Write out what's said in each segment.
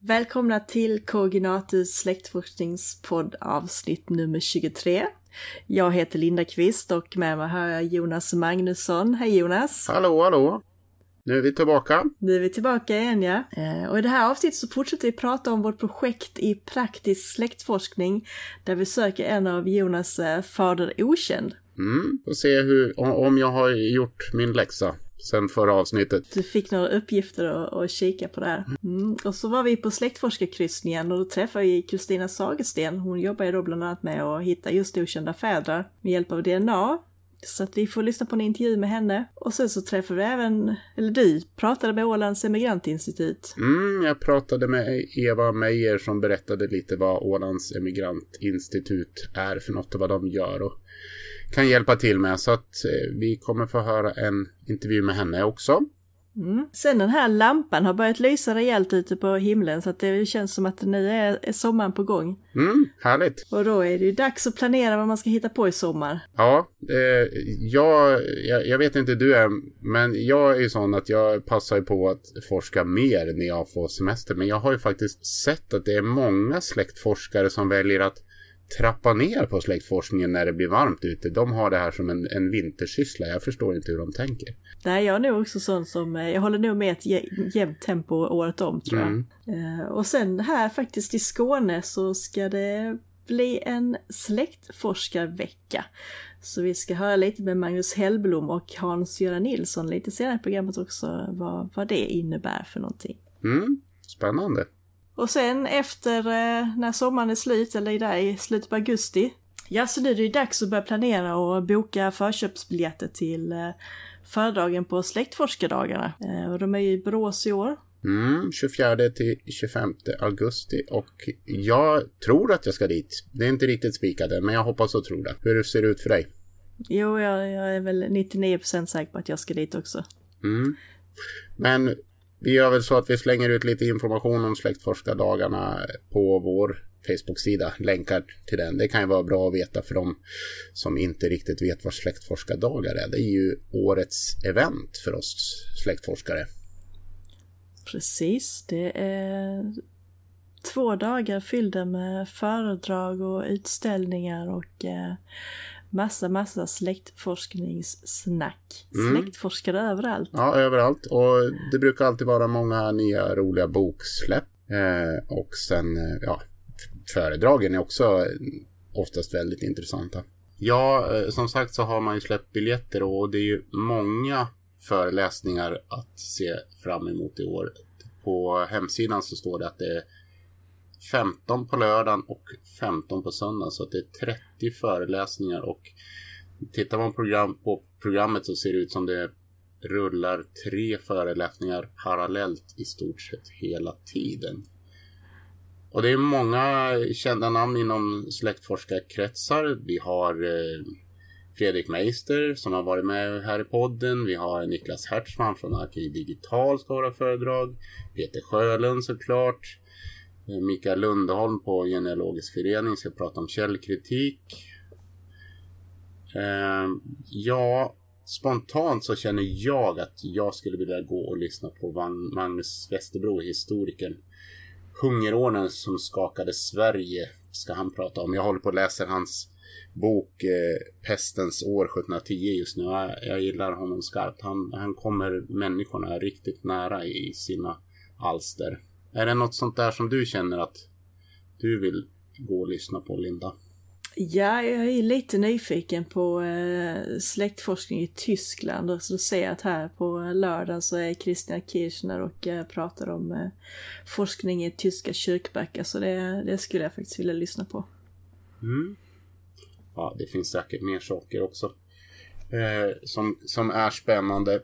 Välkomna till Koginatus släktforskningspodd avsnitt nummer 23. Jag heter Linda Kvist och med mig har jag Jonas Magnusson. Hej Jonas! Hallå, hallå! Nu är vi tillbaka. Nu är vi tillbaka igen ja. Eh, och i det här avsnittet så fortsätter vi prata om vårt projekt i praktisk släktforskning där vi söker en av Jonas eh, fader okänd. Mm, och se hur, om jag har gjort min läxa sen förra avsnittet. Du fick några uppgifter att, att kika på där. Mm. Och så var vi på släktforskarkryssningen och då träffade vi Kristina Sagersten. Hon jobbar ju då bland annat med att hitta just okända fäder med hjälp av DNA. Så att vi får lyssna på en intervju med henne. Och sen så träffade vi även, eller du pratade med Ålands emigrantinstitut. Mm, jag pratade med Eva Meijer som berättade lite vad Ålands emigrantinstitut är för något och vad de gör. Och kan hjälpa till med. Så att eh, vi kommer få höra en intervju med henne också. Mm. Sen den här lampan har börjat lysa rejält ute på himlen så att det känns som att nu är, sommaren på gång. Mm, härligt. Och då är det ju dags att planera vad man ska hitta på i sommar. Ja, eh, jag, jag, jag, vet inte hur du är, men jag är ju sån att jag passar på att forska mer när jag får semester. Men jag har ju faktiskt sett att det är många släktforskare som väljer att trappa ner på släktforskningen när det blir varmt ute. De har det här som en, en vintersyssla. Jag förstår inte hur de tänker. Nej, jag är nog också sån som, eh, jag håller nog med ett jämnt tempo året om tror jag. Mm. Uh, och sen här faktiskt i Skåne så ska det bli en släktforskarvecka. Så vi ska höra lite med Magnus Hellblom och Hans-Göran Nilsson lite senare i programmet också vad, vad det innebär för någonting. Mm, spännande. Och sen efter eh, när sommaren är slut, eller där i slutet på augusti, ja så nu är det dags att börja planera och boka förköpsbiljetter till eh, föredragen på släktforskardagarna. Eh, och de är ju i Borås i år. Mm, 24 till 25 augusti och jag tror att jag ska dit. Det är inte riktigt spikat än, men jag hoppas och tror det. Hur ser det ut för dig? Jo, jag, jag är väl 99% säker på att jag ska dit också. Mm. Men vi gör väl så att vi slänger ut lite information om släktforskardagarna på vår Facebook-sida. Länkar till den. Det kan ju vara bra att veta för de som inte riktigt vet vad släktforskardagar är. Det är ju årets event för oss släktforskare. Precis, det är två dagar fyllda med föredrag och utställningar och eh, massa, massa släktforskningssnack. Mm. Släktforskare överallt. Ja, överallt. Och det brukar alltid vara många nya roliga boksläpp. Eh, och sen, eh, ja, föredragen är också oftast väldigt intressanta. Ja, eh, som sagt så har man ju släppt biljetter och det är ju många föreläsningar att se fram emot i år. På hemsidan så står det att det är 15 på lördagen och 15 på söndagen. Så att det är 30 föreläsningar och tittar man program, på programmet så ser det ut som det rullar tre föreläsningar parallellt i stort sett hela tiden. Och det är många kända namn inom släktforskarkretsar. Vi har eh, Fredrik Meister som har varit med här i podden. Vi har Niklas Hertzman från Arkiv Digital ska vara föredrag. Peter Sjölund såklart. Eh, Mikael Lundholm på Genealogisk förening ska prata om källkritik. Eh, ja, spontant så känner jag att jag skulle vilja gå och lyssna på Magnus Westerbro, historikern. Hungerordnen som skakade Sverige ska han prata om. Jag håller på att läsa hans bok eh, Pestens år 1710 just nu. Jag, jag gillar honom skarpt. Han, han kommer människorna riktigt nära i sina alster. Är det något sånt där som du känner att du vill gå och lyssna på, Linda? Ja, jag är lite nyfiken på eh, släktforskning i Tyskland och så ser jag att här på lördag så är Christian Kirchner och eh, pratar om eh, forskning i tyska kyrkbackar så det, det skulle jag faktiskt vilja lyssna på. Mm. Ja, det finns säkert mer saker också eh, som, som är spännande.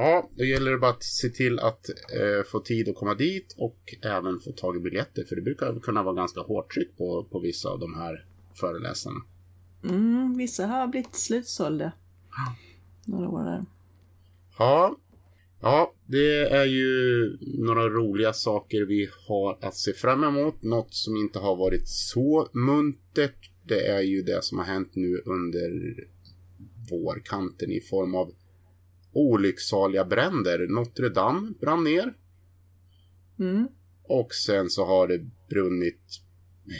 Ja, då gäller det bara att se till att eh, få tid att komma dit och även få tag i biljetter. För det brukar kunna vara ganska hårt tryck på, på vissa av de här föreläsarna. Mm, vissa har blivit slutsålda. Ja. Några år där. Ja. Ja, det är ju några roliga saker vi har att se fram emot. Något som inte har varit så muntert det är ju det som har hänt nu under vårkanten i form av olycksaliga bränder. Notre Dame brann ner. Mm. Och sen så har det brunnit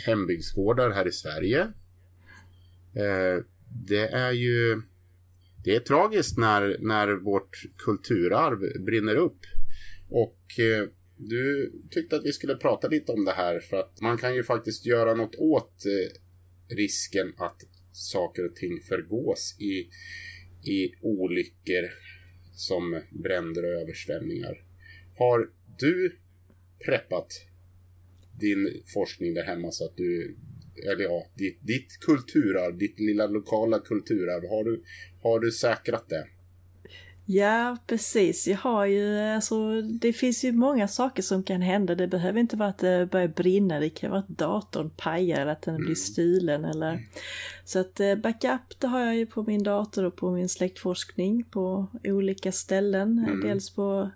hembygdsgårdar här i Sverige. Eh, det är ju det är tragiskt när, när vårt kulturarv brinner upp. Och eh, du tyckte att vi skulle prata lite om det här för att man kan ju faktiskt göra något åt eh, risken att saker och ting förgås i, i olyckor som bränder och översvämningar. Har du preppat din forskning där hemma så att du eller ja, ditt, ditt kulturarv, ditt lilla lokala kulturarv, har du, har du säkrat det? Ja, precis. Jag har ju, alltså, det finns ju många saker som kan hända. Det behöver inte vara att det börjar brinna, det kan vara att datorn pajar eller att den mm. blir stulen eller... Mm. Så att eh, backup, det har jag ju på min dator och på min släktforskning på olika ställen. Mm. Dels på,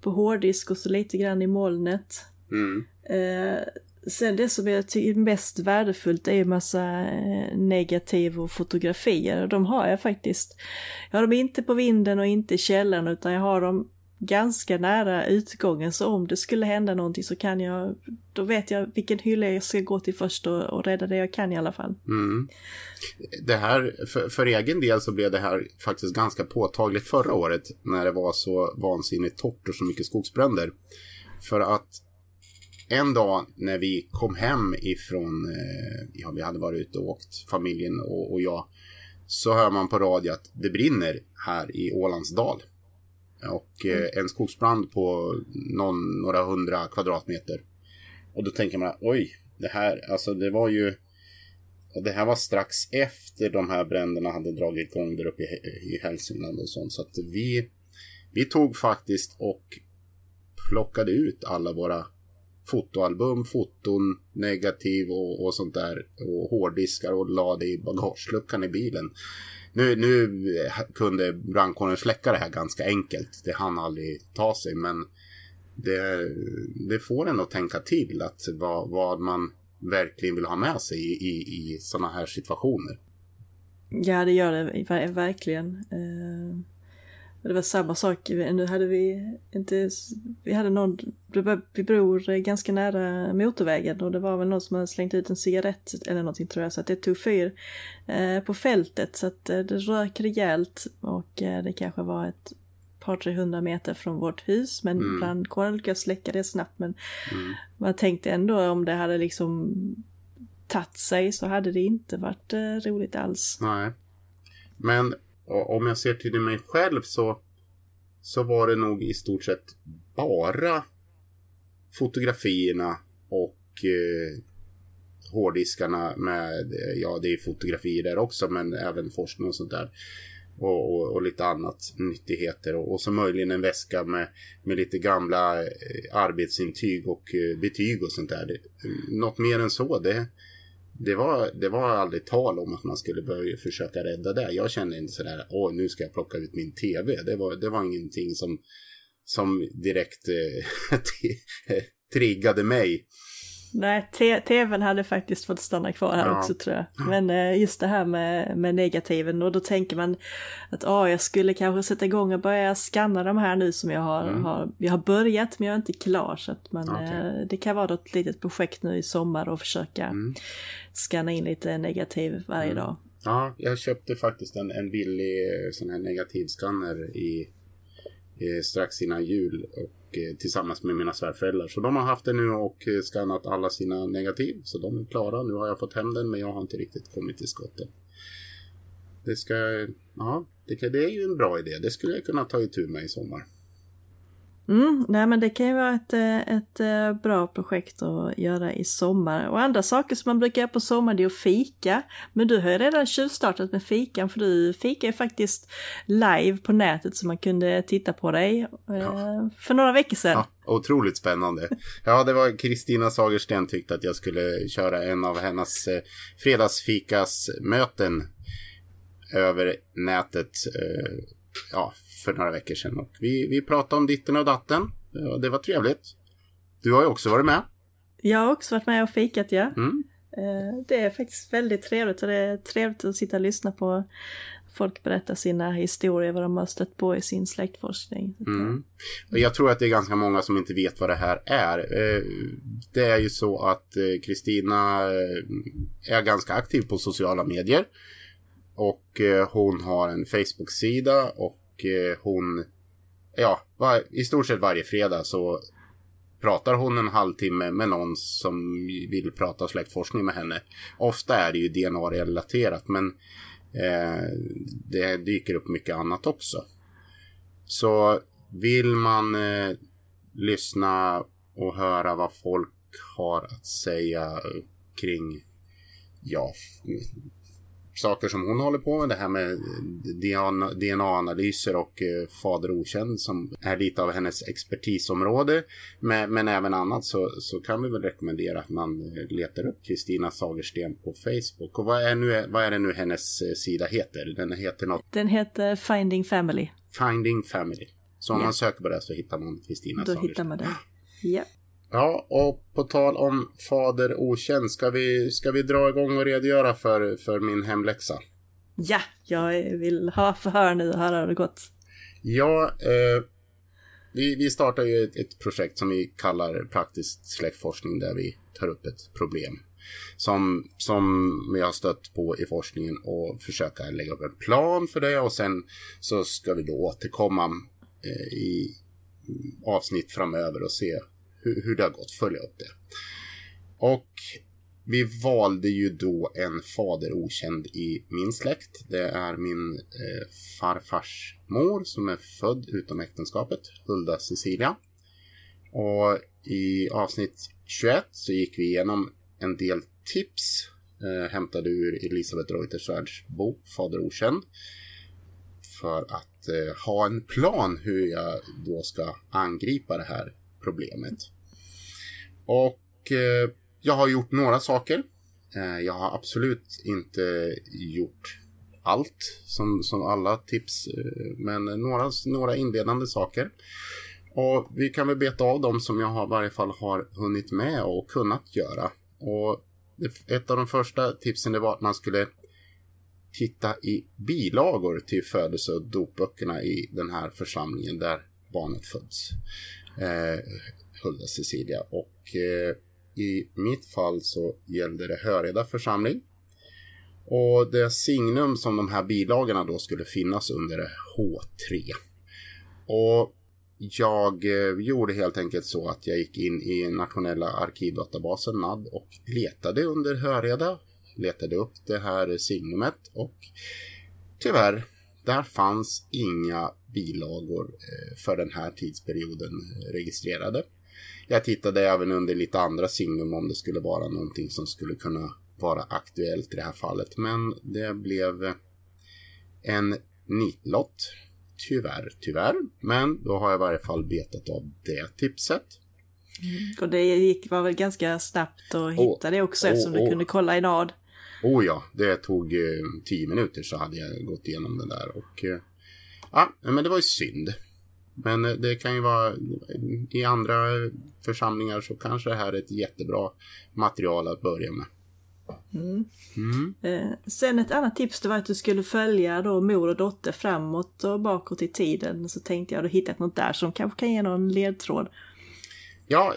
på hårddisk och så lite grann i molnet. Mm. Eh, Sen det som jag tycker är mest värdefullt är ju massa eh, negativ och fotografier. De har jag faktiskt. Jag har dem inte på vinden och inte i källaren utan jag har dem ganska nära utgången så om det skulle hända någonting så kan jag, då vet jag vilken hylla jag ska gå till först och, och rädda det jag kan i alla fall. Mm. Det här, för, för, egen del så blev det här faktiskt ganska påtagligt förra året när det var så vansinnigt torrt och så mycket skogsbränder. För att en dag när vi kom hem ifrån, eh, ja vi hade varit ute och åkt, familjen och, och jag, så hör man på radio att det brinner här i Ålandsdal. Och eh, mm. en skogsbrand på någon, några hundra kvadratmeter. Och då tänker man, oj, det här, alltså det var ju, det här var strax efter de här bränderna hade dragit igång där uppe i, i Hälsingland och sånt. Så att vi, vi tog faktiskt och plockade ut alla våra fotoalbum, foton, negativ och, och sånt där. Och hårddiskar och la det i bagageluckan i bilen. Nu, nu kunde brandkåren släcka det här ganska enkelt. Det hann aldrig ta sig men det, det får en att tänka till att vad, vad man verkligen vill ha med sig i, i, i sådana här situationer. Ja, det gör det verkligen. Uh... Det var samma sak, nu hade vi inte, vi hade någon, vi bor ganska nära motorvägen och det var väl någon som hade slängt ut en cigarett eller någonting tror jag så att det tog fyr eh, på fältet så att eh, det rök rejält och eh, det kanske var ett par tre hundra meter från vårt hus men mm. brandkåren lyckades släcka det snabbt men mm. man tänkte ändå om det hade liksom tagit sig så hade det inte varit roligt alls. Nej. Men och om jag ser till mig själv så, så var det nog i stort sett bara fotografierna och eh, hårddiskarna med, ja det är fotografier där också men även forskning och sånt där. Och, och, och lite annat nyttigheter och, och, så möjligen en väska med, med lite gamla eh, arbetsintyg och eh, betyg och sånt där. Något mer än så, det, det var, det var aldrig tal om att man skulle börja försöka rädda det. Jag kände inte sådär, åh nu ska jag plocka ut min tv. Det var, det var ingenting som, som direkt eh, eh triggade mig. Nej, tvn hade faktiskt fått stanna kvar här ja. också tror jag. Men eh, just det här med, med negativen och då tänker man att oh, jag skulle kanske sätta igång och börja scanna de här nu som jag har, mm. har jag har börjat men jag är inte klar. Så att man, okay. Eh, det kan vara ett litet projekt nu i sommar och försöka mm. scanna in lite negativ varje mm. dag. Ja, jag köpte faktiskt en, en billig eh, sån här negativskanner i, i, strax innan jul. Och Eh, Eh, tillsammans med mina svärföräldrar. Så de har haft det nu och eh, skannat alla sina negativ. Så de är klara. Nu har jag fått hem den men jag har inte riktigt kommit till skottet. Det ska, ja, det, det är ju en bra idé. Det skulle jag kunna ta itu med i sommar. Mm, nej men det kan ju vara ett, eh, ett, eh, bra projekt att göra i sommar. Och andra saker som man brukar göra på sommaren det är att fika. Men du har ju redan tjuvstartat med fikan för du fikar ju faktiskt live på nätet så man kunde titta på dig eh, ja. för några veckor sedan. Ja, otroligt spännande. Ja, det var Kristina Sagersten tyckte att jag skulle köra en av hennes fredagsfikas möten över nätet. Ja, för några veckor sedan. Och vi, vi pratade om ditten och datten. Det var trevligt. Du har ju också varit med. Jag har också varit med och fikat, ja. Mm. Eh, det är faktiskt väldigt trevligt och det är trevligt att sitta och lyssna på folk berätta sina historier, vad de har stött på i sin släktforskning. Mm. Jag tror att det är ganska många som inte vet vad det här är. Eh, det är ju så att eh, Kristina är ganska aktiv på sociala medier. Och hon har en Facebook-sida och Eh, hon, ja, i stort sett varje fredag så pratar hon en halvtimme med någon som vill prata släktforskning med henne. Ofta är det ju DNA-relaterat men eh, det dyker upp mycket annat också. Så vill man eh, lyssna och höra vad folk har att säga kring ja, saker som hon håller på med. Det här med DNA-analyser och eh, fader okänd som är lite av hennes expertisområde. Men, men även annat så, så kan vi väl rekommendera att man eh, letar upp Kristina Sagersten på Facebook. Och vad är, nu, vad är det nu hennes eh, sida heter? Den heter något? Den heter Finding Family. Finding Family. Så om yeah. man söker på det så hittar man Kristina Sagersten. Då hittar man det. Ja. Ja, och på tal om fader okänd, ska vi, ska vi dra igång och redogöra för, för min hemläxa? Ja, jag vill ha förhör nu höra hur det gått. Ja, eh, vi, vi startar ju ett, ett, projekt som vi kallar praktisk släktforskning där vi tar upp ett problem som, som vi har stött på i forskningen och försöka lägga upp en plan för det och sen så ska vi då återkomma eh, i avsnitt framöver och se hur, hur det har gått, följa upp det. Och vi valde ju då en fader okänd i min släkt. Det är min eh, farfars mor som är född utom äktenskapet, Hulda Cecilia. Och i avsnitt 21 så gick vi igenom en del tips eh, hämtade ur Elisabeth Reuterswärds bok Fader okänd. För att eh, ha en plan hur jag då ska angripa det här problemet. Och eh, jag har gjort några saker. Eh, jag har absolut inte gjort allt som, som alla tips, eh, men några, några inledande saker. Och vi kan väl beta av dem som jag har, i varje fall har hunnit med och kunnat göra. Och ett av de första tipsen det var att man skulle titta i bilagor till födelse och dopböckerna i den här församlingen där barnet föds. Eh, Hulda Cecilia. Och eh, i mitt fall så gällde det Höreda församling. Och det signum som de här bilagorna då skulle finnas under är H3. Och jag eh, gjorde helt enkelt så att jag gick in i nationella arkivdatabasen NAD och letade under Höreda. Letade upp det här signumet och tyvärr, där fanns inga bilagor eh, för den här tidsperioden registrerade. Jag tittade även under lite andra signum om det skulle vara någonting som skulle kunna vara aktuellt i det här fallet. Men det blev en nitlott. Tyvärr, tyvärr. Men då har jag i varje fall betat av det tipset. Mm. Och det gick, var väl ganska snabbt att hitta oh, det också eftersom oh. du kunde kolla i NAD. Oh ja, det tog eh, tio minuter så hade jag gått igenom det där. Och eh, ja, men det var ju synd. Men eh, det kan ju vara i andra församlingar så kanske det här är ett jättebra material att börja med. Mm. Mm. Eh, sen ett annat tips det var att du skulle följa då mor och dotter framåt och bakåt i tiden. Så tänkte jag att du hittat något där som kanske kan ge någon ledtråd. Ja,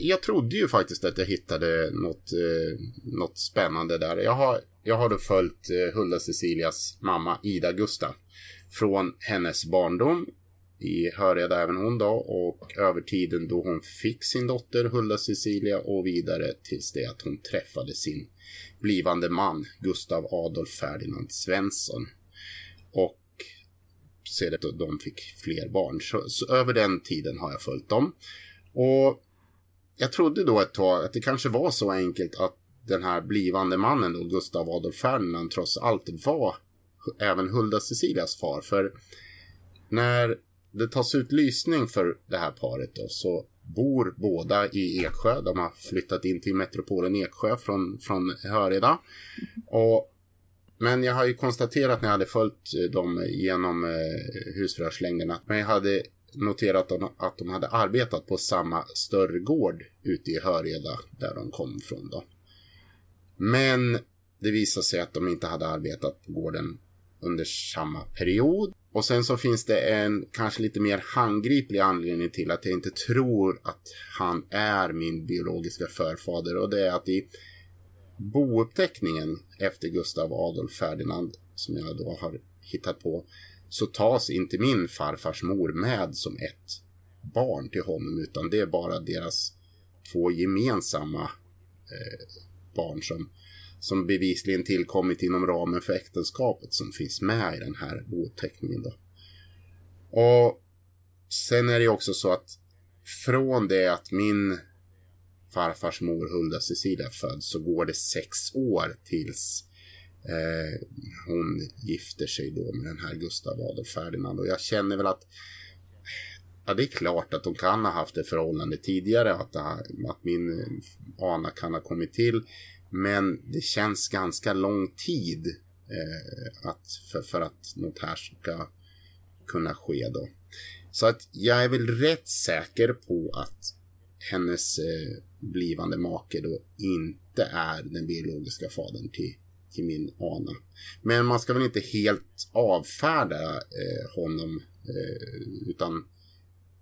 jag trodde ju faktiskt att jag hittade något, eh, något spännande där. Jag har, jag har då följt eh, Hulda Cecilias mamma Ida Gusta från hennes barndom i Höreda även hon då och över tiden då hon fick sin dotter Hulda Cecilia och vidare tills det att hon träffade sin blivande man Gustav Adolf Ferdinand Svensson. Och sedan de fick fler barn. Så, så, över den tiden har jag följt dem. Och jag trodde då ett tag att det kanske var så enkelt att den här blivande mannen då, Gustav Adolf Ferdinand, trots allt var även Hulda Cecilias far. För när det tas ut lysning för det här paret då, så bor båda i Eksjö. De har flyttat in till metropolen Eksjö från, från Höreda. Och, men jag har ju konstaterat när jag hade följt eh, dem genom eh, husförhörslängderna. att jag hade noterat att de hade arbetat på samma större gård ute i Höreda där de kom ifrån då. Men det visade sig att de inte hade arbetat på gården under samma period. Och sen så finns det en kanske lite mer handgriplig anledning till att jag inte tror att han är min biologiska förfader. Och det är att i bouppteckningen efter Gustav Adolf Ferdinand som jag då har hittat på så tas inte min farfars mor med som ett barn till honom utan det är bara deras två gemensamma eh, barn som, som bevisligen tillkommit inom ramen för äktenskapet som finns med i den här bouppteckningen. Då. Och sen är det också så att från det att min farfars mor Hulda Cecilia föds så går det sex år tills eh, hon gifter sig då med den här Gustav Adolf Ferdinand. Och jag känner väl att Ja, det är klart att de kan ha haft ett förhållande tidigare, att, att min ana kan ha kommit till. Men det känns ganska lång tid eh, att, för, för att något här ska kunna ske då. Så att jag är väl rätt säker på att hennes eh, blivande make då inte är den biologiska fadern till, till min ana. Men man ska väl inte helt avfärda eh, honom eh, utan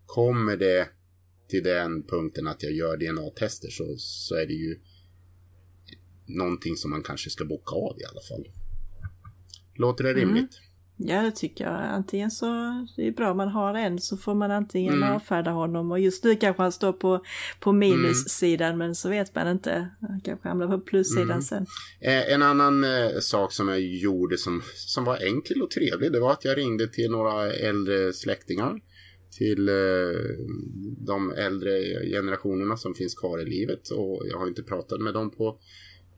kommer det till den punkten att jag gör DNA-tester så, så är det ju någonting som man kanske ska bocka av i alla fall. Låter det rimligt? Mm. Ja, det tycker jag. Antingen så det är bra man har en så får man antingen mm. avfärda honom och just nu kanske han står på, på minussidan mm. men så vet man inte. Han kanske hamnar på plussidan mm. sen. Eh, en annan eh, sak som jag gjorde som, som var enkel och trevlig det var att jag ringde till några äldre släktingar. Till eh, de äldre generationerna som finns kvar i livet och jag har inte pratat med dem på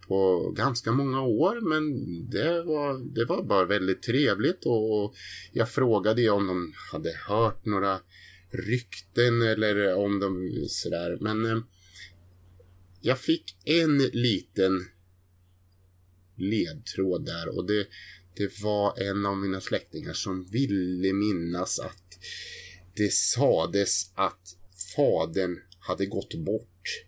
på ganska många år men det var, det var bara väldigt trevligt och jag frågade om de hade hört några rykten eller om de sådär men eh, jag fick en liten ledtråd där och det, det var en av mina släktingar som ville minnas att det sades att fadern hade gått bort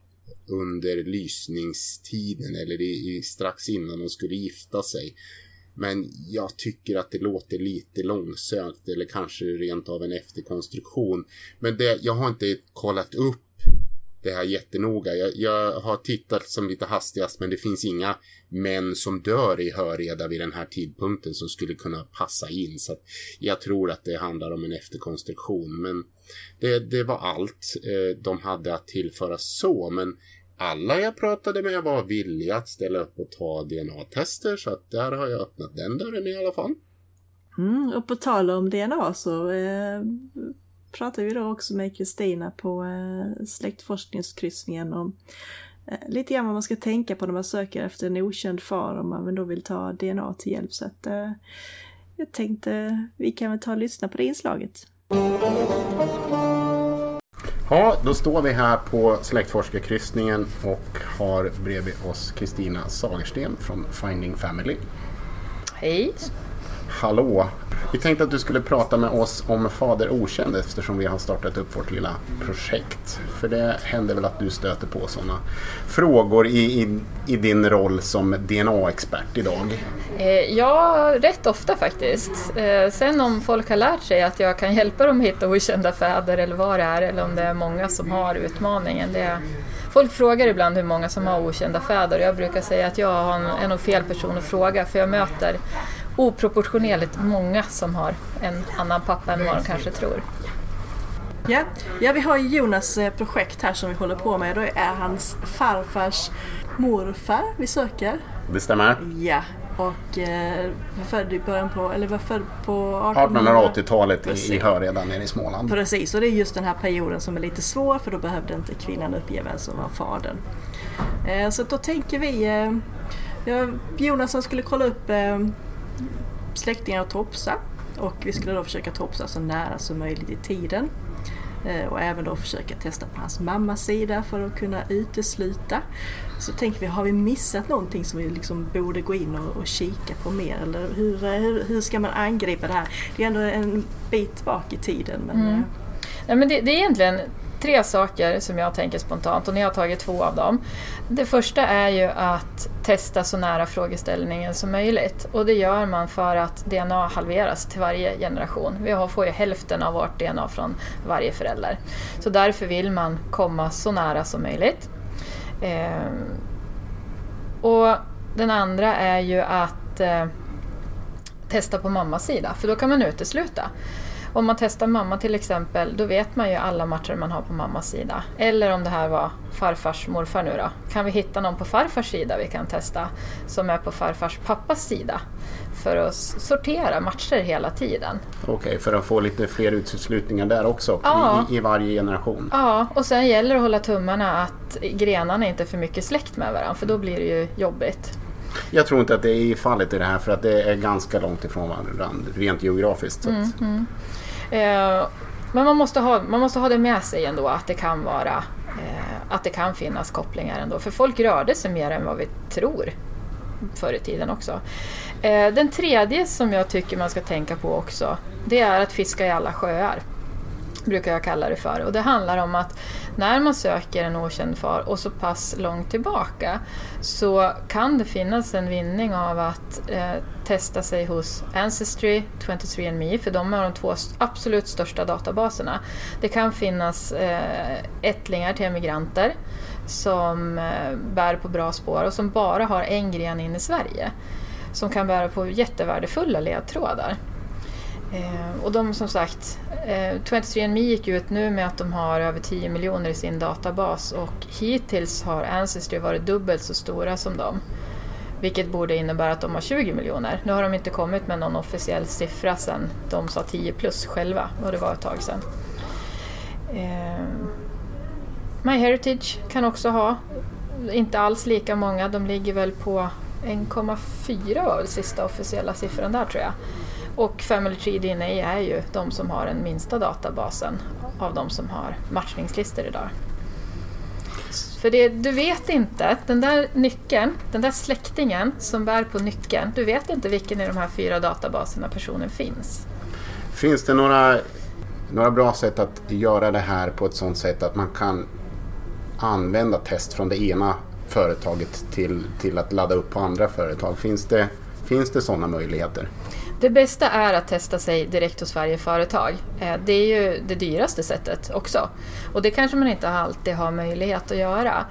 under lysningstiden eller i, i, strax innan de skulle gifta sig. Men jag tycker att det låter lite långsökt eller kanske rent av en efterkonstruktion. Men det, jag har inte kollat upp det här jättenoga. Jag, jag har tittat som lite hastigast men det finns inga män som dör i Höreda vid den här tidpunkten som skulle kunna passa in. Så jag tror att det handlar om en efterkonstruktion. Men det, det var allt eh, de hade att tillföra så. Men alla jag pratade med var villiga att ställa upp och ta DNA-tester så att där har jag öppnat den dörren i alla fall. Mm, och på tal om DNA så eh, pratade vi då också med Kristina på eh, släktforskningskryssningen om eh, lite grann vad man ska tänka på när man söker efter en okänd far om man då vill ta DNA till hjälp. Så att, eh, jag tänkte vi kan väl ta och lyssna på det inslaget. Ja, då står vi här på släktforskarkryssningen och har bredvid oss Kristina Sagersten från Finding Family. Hej! Hallå! Vi tänkte att du skulle prata med oss om Fader Okänd eftersom vi har startat upp vårt lilla projekt. För det händer väl att du stöter på sådana frågor i, i, i din roll som DNA-expert idag? Eh, ja, rätt ofta faktiskt. Eh, sen om folk har lärt sig att jag kan hjälpa dem att hitta okända fäder eller vad det är eller om det är många som har utmaningen. Det Folk frågar ibland hur många som har okända fäder och jag brukar säga att jag är nog fel person att fråga för jag möter oproportionerligt många som har en annan pappa än vad de kanske tror. Ja, ja vi har Jonas eh, projekt här som vi håller på med. Då är hans farfars morfar vi söker. Det stämmer. Ja, och eh, var född i början på, eller var född på 1880-talet i, i Höreda nere i Småland. Precis, och det är just den här perioden som är lite svår för då behövde inte kvinnan uppge vem som var fadern. Eh, så då tänker vi, eh, ja, Jonas skulle kolla upp eh, släktingar och topsa och vi skulle då försöka topsa så nära som möjligt i tiden. Eh, och även då försöka testa på hans mammas sida för att kunna utesluta. Så tänker vi, har vi missat någonting som vi liksom borde gå in och, och kika på mer? Eller hur, hur, hur, ska man angripa det här? Det är ändå en bit bak i tiden. Men, mm. Nej, men det, det, är egentligen tre saker som jag tänker spontant och ni har tagit två av dem. Det första är ju att testa så nära frågeställningen som möjligt och det gör man för att DNA halveras till varje generation. Vi får ju hälften av vårt DNA från varje förälder. Så därför vill man komma så nära som möjligt. Eh, och den andra är ju att eh, testa på mammas sida, för då kan man utesluta. Om man testar mamma till exempel, då vet man ju alla matcher man har på mammas sida. Eller om det här var farfars morfar nu då. Kan vi hitta någon på farfars sida vi kan testa som är på farfars pappas sida? För att sortera matcher hela tiden. Okej, okay, för att få lite fler uteslutningar där också ja. i, i, varje generation? Ja, och sen gäller det att hålla tummarna att grenarna inte är för mycket släkt med varandra för då blir det ju jobbigt. Jag tror inte att det är fallet i det här för att det är ganska långt ifrån varandra rent geografiskt. Mm, mm. Eh, men man måste, ha, man måste ha det med sig ändå att det kan vara eh, att det kan finnas kopplingar ändå. För folk rörde sig mer än vad vi tror förr i tiden också. Eh, den tredje som jag tycker man ska tänka på också det är att fiska i alla sjöar brukar jag kalla det för. Och det handlar om att när man söker en okänd far och så pass långt tillbaka så kan det finnas en vinning av att eh, testa sig hos Ancestry, 23andMe, för de är de två absolut största databaserna. Det kan finnas eh, ättlingar till emigranter som eh, bär på bra spår och som bara har en gren in i Sverige som kan bära på jättevärdefulla ledtrådar. Eh, och de som sagt, eh, 23andMe gick ut nu med att de har över 10 miljoner i sin databas och hittills har Ancestry varit dubbelt så stora som dem. Vilket borde innebära att de har 20 miljoner. Nu har de inte kommit med någon officiell siffra sen de sa 10 plus själva och det var ett tag sedan. Eh, MyHeritage kan också ha, inte alls lika många, de ligger väl på 1,4 var väl sista officiella siffran där tror jag. Och Family Tree DNA är ju de som har den minsta databasen av de som har matchningslistor idag. För det, du vet inte, den där nyckeln, den där släktingen som bär på nyckeln, du vet inte vilken i de här fyra databaserna personen finns. Finns det några, några bra sätt att göra det här på ett sådant sätt att man kan använda test från det ena företaget till, till att ladda upp på andra företag? Finns det, finns det sådana möjligheter? Det bästa är att testa sig direkt hos varje företag. Eh, det är ju det dyraste sättet också. Och det kanske man inte alltid har möjlighet att göra.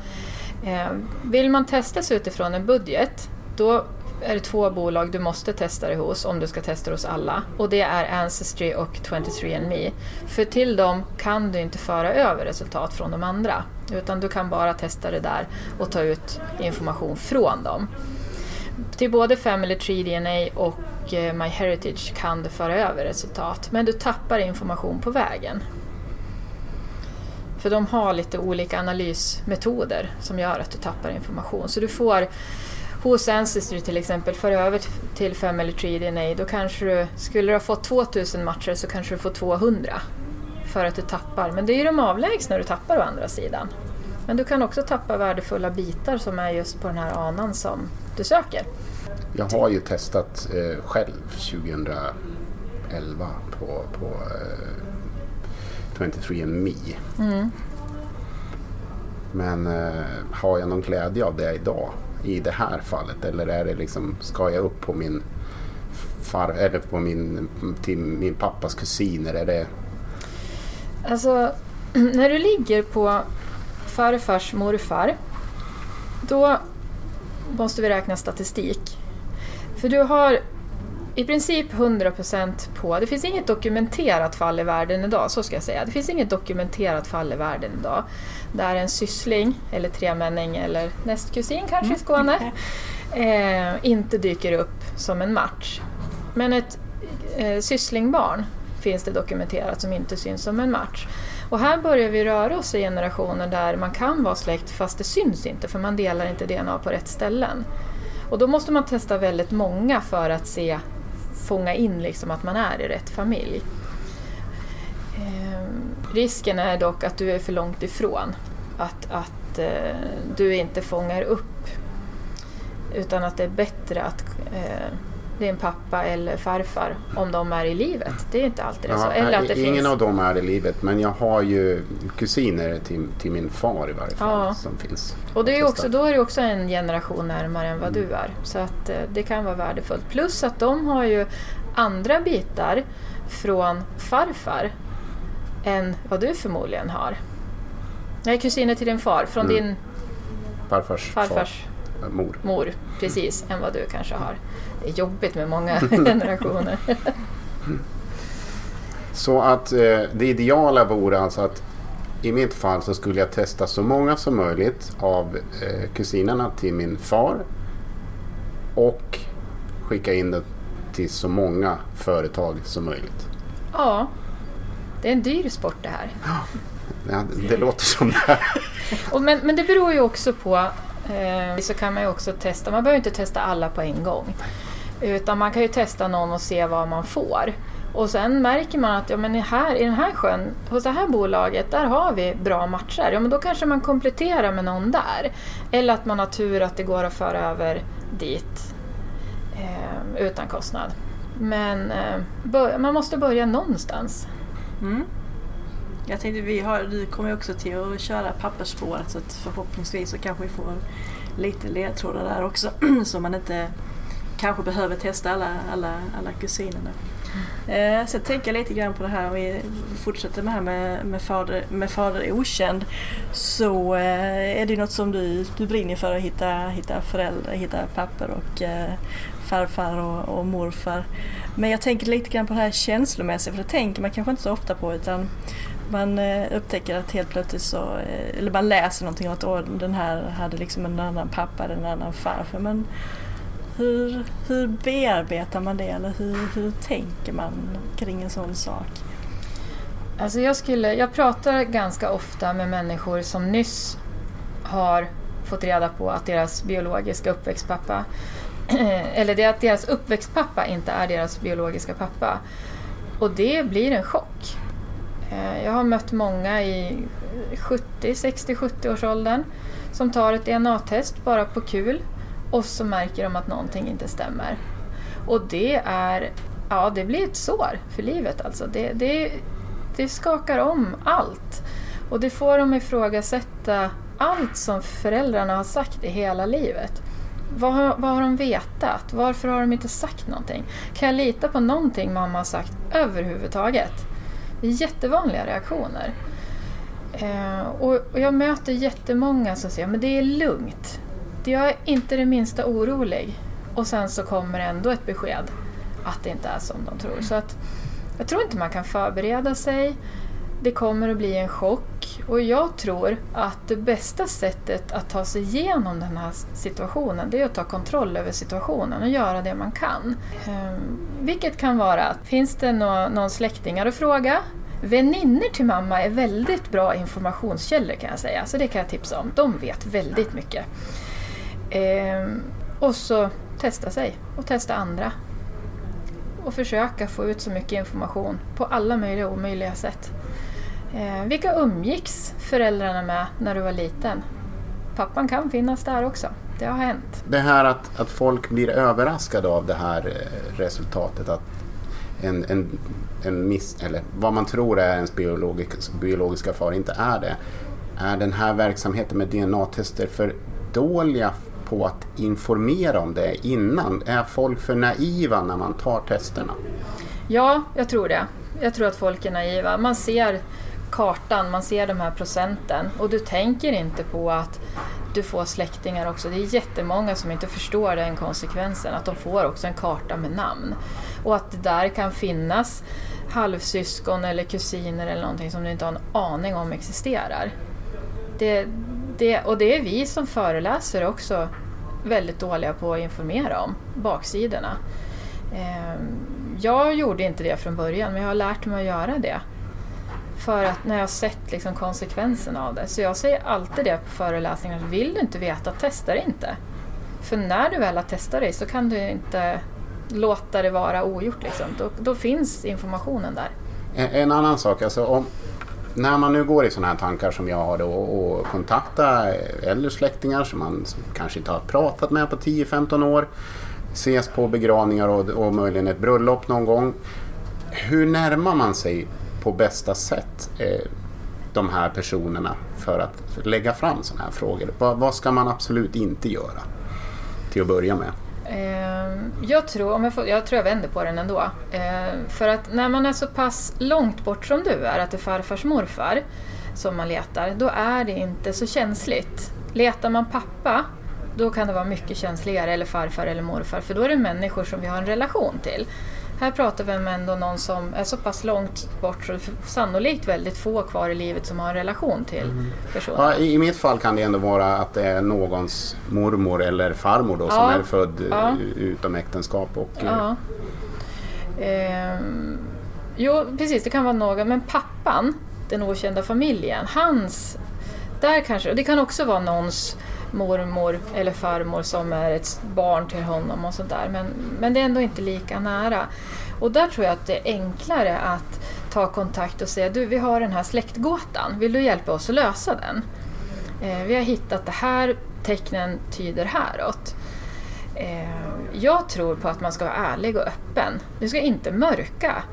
Eh, vill man testa sig utifrån en budget, då är det två bolag du måste testa dig hos om du ska testa hos alla. Och det är Ancestry och 23andMe. För till dem kan du inte föra över resultat från de andra. Utan du kan bara testa det där och ta ut information från dem. Till både Family Tree DNA och och eh, MyHeritage kan du föra över resultat, men du tappar information på vägen. För de har lite olika analysmetoder som gör att du tappar information. Så du får hos Ancestry till exempel föra över till Family Tree DNA, då kanske du, skulle du ha fått 2000 matcher så kanske du får 200 för att du tappar. Men det är ju de avlägsna du tappar å andra sidan. Men du kan också tappa värdefulla bitar som är just på den här anan som du söker. Jag har ju testat eh, själv 2011 på, på eh, 23andMe. Mm. Men eh, har jag någon glädje av det idag i det här fallet? Eller är det liksom, ska jag upp på min far, eller på min, till min pappas kusiner? Är det... Alltså, när du ligger på farfars morfar, då måste vi räkna statistik. För du har i princip 100% på, det finns inget dokumenterat fall i världen idag, så ska jag säga. Det finns inget dokumenterat fall i världen idag där en syssling, eller tremänning eller nästkusin kanske i Skåne, eh, inte dyker upp som en match. Men ett eh, sysslingbarn finns det dokumenterat som inte syns som en match. Och här börjar vi röra oss i generationer där man kan vara släkt fast det syns inte för man delar inte DNA på rätt ställen. Och då måste man testa väldigt många för att se, fånga in liksom att man är i rätt familj. Eh, risken är dock att du är för långt ifrån, att, att eh, du inte fångar upp utan att det är bättre att eh, din pappa eller farfar om de är i livet. Det är inte alltid Ja, så. Eller att det ingen finns... av dem är i livet men jag har ju kusiner till, till min far i varje fall Ja. som finns. Och det är också, då är det också en generation närmare än vad Mm. du är. Så att eh, det kan vara värdefullt. Plus att de har ju andra bitar från farfar än vad du förmodligen har. Nej, kusiner till din far, från Mm. din Farfars, farfars far, mor. mor, precis, än vad du kanske har. Det är jobbigt med många generationer. Så att eh, det ideala vore alltså att i mitt fall så skulle jag testa så många som möjligt av eh, kusinerna till min far och skicka in det till så många företag som möjligt. Ja, det är en dyr sport det här. Ja, det låter som det. Och men, men det beror ju också på, eh, så kan man ju också testa, man behöver inte testa alla på en gång. Utan man kan ju testa någon och se vad man får. Och sen märker man att ja, men i här, i den här sjön, hos det här bolaget, där har vi bra matcher. Ja, men då kanske man kompletterar med någon där. Eller att man har tur att det går att föra över dit eh, utan kostnad. Men eh, bör, man måste börja någonstans. Mm. Jag tänkte vi har, du kommer ju också till att köra pappersspåret så att förhoppningsvis så kanske vi får lite ledtrådar där också så man inte kanske behöver testa alla, alla, alla kusinerna. Mm. så jag tänker lite grann på det här om vi fortsätter med det här med, med, fader, med fader okänd så eh, är det något som du, du brinner för att hitta, hitta föräldrar, hitta papper och eh, farfar och, och morfar. Men jag tänker lite grann på det här känslomässiga för det tänker man kanske inte så ofta på utan man upptäcker att helt plötsligt så, eller man läser någonting om att den här hade liksom en annan pappa eller en annan farfar. Men hur, hur bearbetar man det eller hur, hur tänker man kring en sån sak? Alltså jag, skulle, jag pratar ganska ofta med människor som nyss har fått reda på att deras biologiska uppväxtpappa eller det att deras uppväxtpappa inte är deras biologiska pappa. Och det blir en chock. Eh, jag har mött många i 70, 60, 70 års åldern som tar ett DNA-test bara på kul och så märker de att någonting inte stämmer. Och det är, ja det blir ett sår för livet alltså. Det, det, det skakar om allt. Och det får dem ifrågasätta allt som föräldrarna har sagt i hela livet. Vad har, vad har de vetat? Varför har de inte sagt någonting? Kan jag lita på någonting mamma har sagt överhuvudtaget? Det är jättevanliga reaktioner. Eh, och, och jag möter jättemånga som säger men det är lugnt. Jag är inte det minsta orolig. Och sen så kommer ändå ett besked att det inte är som de tror. Så att jag tror inte man kan förbereda sig. Det kommer att bli en chock och jag tror att det bästa sättet att ta sig igenom den här situationen det är att ta kontroll över situationen och göra det man kan. Ehm, vilket kan vara, finns det no någon släktingar att fråga? Väninner till mamma är väldigt bra informationskällor kan jag säga, så det kan jag tipsa om. De vet väldigt mycket. Ehm, och så testa sig och testa andra. Och försöka få ut så mycket information på alla möjliga och omöjliga sätt. Eh, vilka umgicks föräldrarna med när du var liten? Pappan kan finnas där också. Det har hänt. Det här att, att folk blir överraskade av det här eh, resultatet. Att en, en, en miss, eller vad man tror är ens biologisk, biologiska far inte är det. Är den här verksamheten med DNA-tester för dåliga på att informera om det innan? Är folk för naiva när man tar testerna? Ja, jag tror det. Jag tror att folk är naiva. Man ser kartan, man ser de här procenten och du tänker inte på att du får släktingar också. Det är jättemånga som inte förstår den konsekvensen, att de får också en karta med namn. Och att det där kan finnas halvsyskon eller kusiner eller någonting som du inte har en aning om existerar. Det, det, och det är vi som föreläser också väldigt dåliga på att informera om, baksidorna. Ehm, jag gjorde inte det från början, men jag har lärt mig att göra det. För att när jag har sett liksom konsekvenserna av det. Så jag säger alltid det på föreläsningar, vill du inte veta, testa det inte. För när du väl har testat dig så kan du inte låta det vara ogjort. Liksom. Då, då finns informationen där. En, en annan sak, alltså om, när man nu går i sådana här tankar som jag har då och kontakta äldre släktingar som man kanske inte har pratat med på 10-15 år. ses på begravningar och, och möjligen ett bröllop någon gång. Hur närmar man sig på bästa sätt eh, de här personerna för att lägga fram sådana här frågor? Vad, vad ska man absolut inte göra till att börja med? Ehm, jag tror, om jag, får, jag tror jag vänder på den ändå. Ehm, för att när man är så pass långt bort som du är, att det är farfars morfar som man letar, då är det inte så känsligt. Letar man pappa, då kan det vara mycket känsligare, eller farfar eller morfar, för då är det människor som vi har en relation till. Här pratar vi om ändå någon som är så pass långt bort så det är sannolikt väldigt få kvar i livet som har en relation till mm. personen. Ja, I mitt fall kan det ändå vara att det är någons mormor eller farmor då, ja. som är född ja. utom äktenskap. Och, ja. Ehm, jo, precis, det kan vara någon, men pappan, den okända familjen, hans... Där kanske, det kan också vara någons mormor eller farmor som är ett barn till honom och sådär. Men, men det är ändå inte lika nära. Och där tror jag att det är enklare att ta kontakt och säga du, vi har den här släktgåtan, vill du hjälpa oss att lösa den? Eh, vi har hittat det här, tecknen tyder häråt. Eh, jag tror på att man ska vara ärlig och öppen. Du ska inte mörka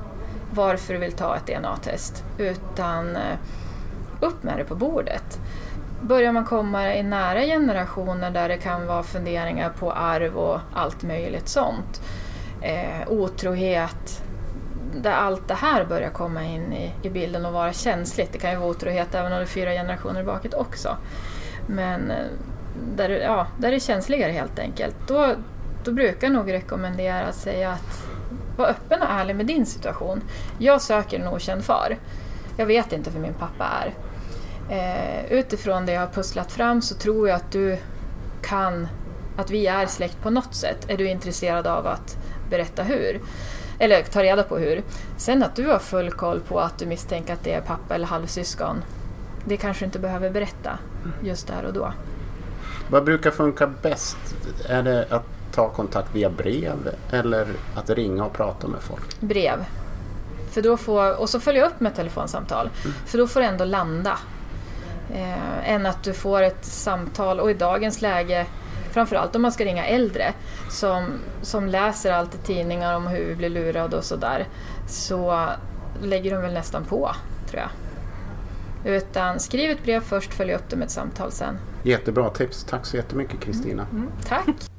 varför du vill ta ett DNA-test, utan eh, upp med det på bordet börjar man komma i nära generationer där det kan vara funderingar på arv och allt möjligt sånt. Eh, otrohet, där allt det här börjar komma in i, i, bilden och vara känsligt. Det kan ju vara otrohet även om det är fyra generationer bakåt också. Men eh, där, ja, där det är känsligare helt enkelt. Då, då brukar jag nog rekommendera att säga att var öppen och ärlig med din situation. Jag söker en okänd far. Jag vet inte vem min pappa är. Eh, utifrån det jag har pusslat fram så tror jag att du kan, att vi är släkt på något sätt. Är du intresserad av att berätta hur? Eller ta reda på hur. Sen att du har full koll på att du misstänker att det är pappa eller halvsyskon, det kanske inte behöver berätta just där och då. Vad brukar funka bäst? Är det att ta kontakt via brev eller att ringa och prata med folk? Brev. För då får, och så följa upp med telefonsamtal. Mm. För då får det ändå landa eh, än att du får ett samtal. Och i dagens läge, framförallt om man ska ringa äldre som, som läser allt i tidningar om hur vi blir lurade och sådär, så lägger de väl nästan på, tror jag. Utan skriv ett brev först, följ upp det med ett samtal sen. Jättebra tips. Tack så jättemycket Kristina. Mm, mm, tack.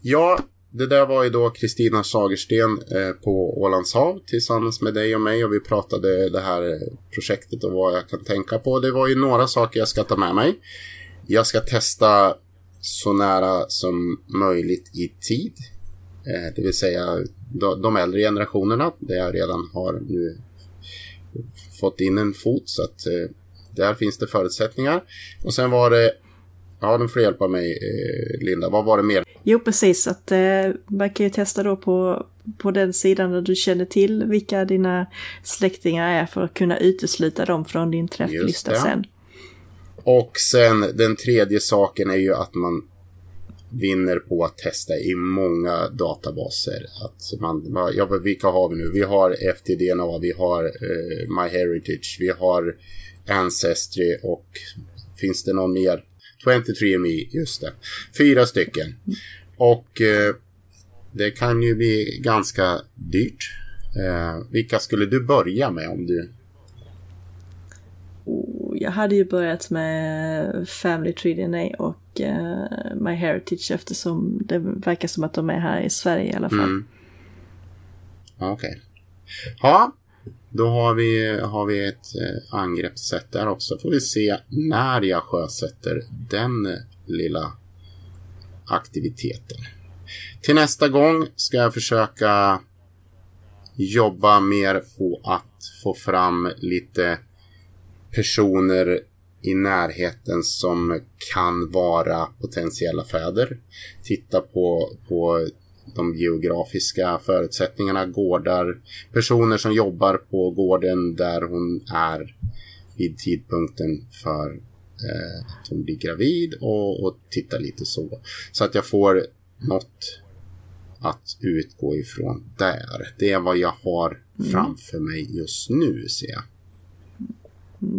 Ja, det där var ju då Kristina Sagersten eh, på Ålands hav tillsammans med dig och mig och vi pratade det här projektet och vad jag kan tänka på. Det var ju några saker jag ska ta med mig. Jag ska testa så nära som möjligt i tid. Eh, det vill säga de äldre generationerna där jag redan har nu fått in en fot så att eh, där finns det förutsättningar. Och sen var det Ja, du får hjälpa mig Linda. Vad var det mer? Jo, precis. Att, eh, man kan ju testa då på, på den sidan där du känner till vilka dina släktingar är för att kunna utesluta dem från din träfflista sen. Och sen den tredje saken är ju att man vinner på att testa i många databaser. Att man, ja, vilka har vi nu? Vi har FTDNA, vi har uh, MyHeritage, vi har Ancestry och finns det någon mer? 23andMe, just det. Fyra stycken. Och eh, det kan ju bli ganska dyrt. Eh, vilka skulle du börja med om du... Oh, jag hade ju börjat med Family Tree DNA och uh, My Heritage eftersom det verkar som att de är här i Sverige i alla fall. Mm. Okej. Okay. Ja, då har vi, har vi ett eh, angreppssätt där också. Får vi se när jag sjösätter den eh, lilla aktiviteten. Till nästa gång ska jag försöka jobba mer på att få fram lite personer i närheten som kan vara potentiella fäder. Titta på, på de geografiska förutsättningarna, gårdar, personer som jobbar på gården där hon är vid tidpunkten för eh, att hon blir gravid och, och titta lite så. Så att jag får något att utgå ifrån där. Det är vad jag har mm. framför mig just nu ser jag.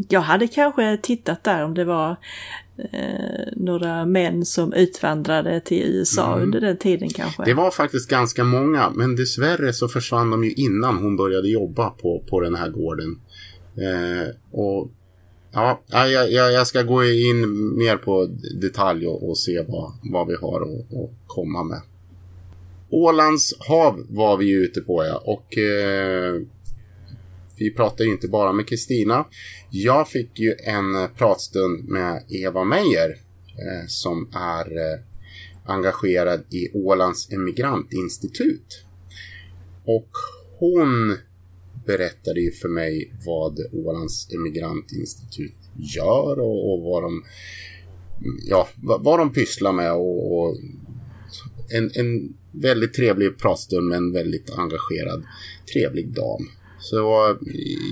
Jag hade kanske tittat där om det var eh, några män som utvandrade till USA mm. under den tiden kanske. Det var faktiskt ganska många, men dessvärre så försvann de ju innan hon började jobba på, på den här gården. Eh, och ja, jag, jag, jag, ska gå in mer på detalj och, och se vad, vad vi har att komma med. Ålands hav var vi ute på ja, och eh, vi pratade inte bara med Kristina. Jag fick ju en eh, pratstund med Eva Meijer eh, som är eh, engagerad i Ålands emigrantinstitut. Och hon berättade ju för mig vad Ålands emigrantinstitut gör och, och vad de ja, vad, vad de pysslar med och, och en, en väldigt trevlig pratstund med en väldigt engagerad trevlig dam. Så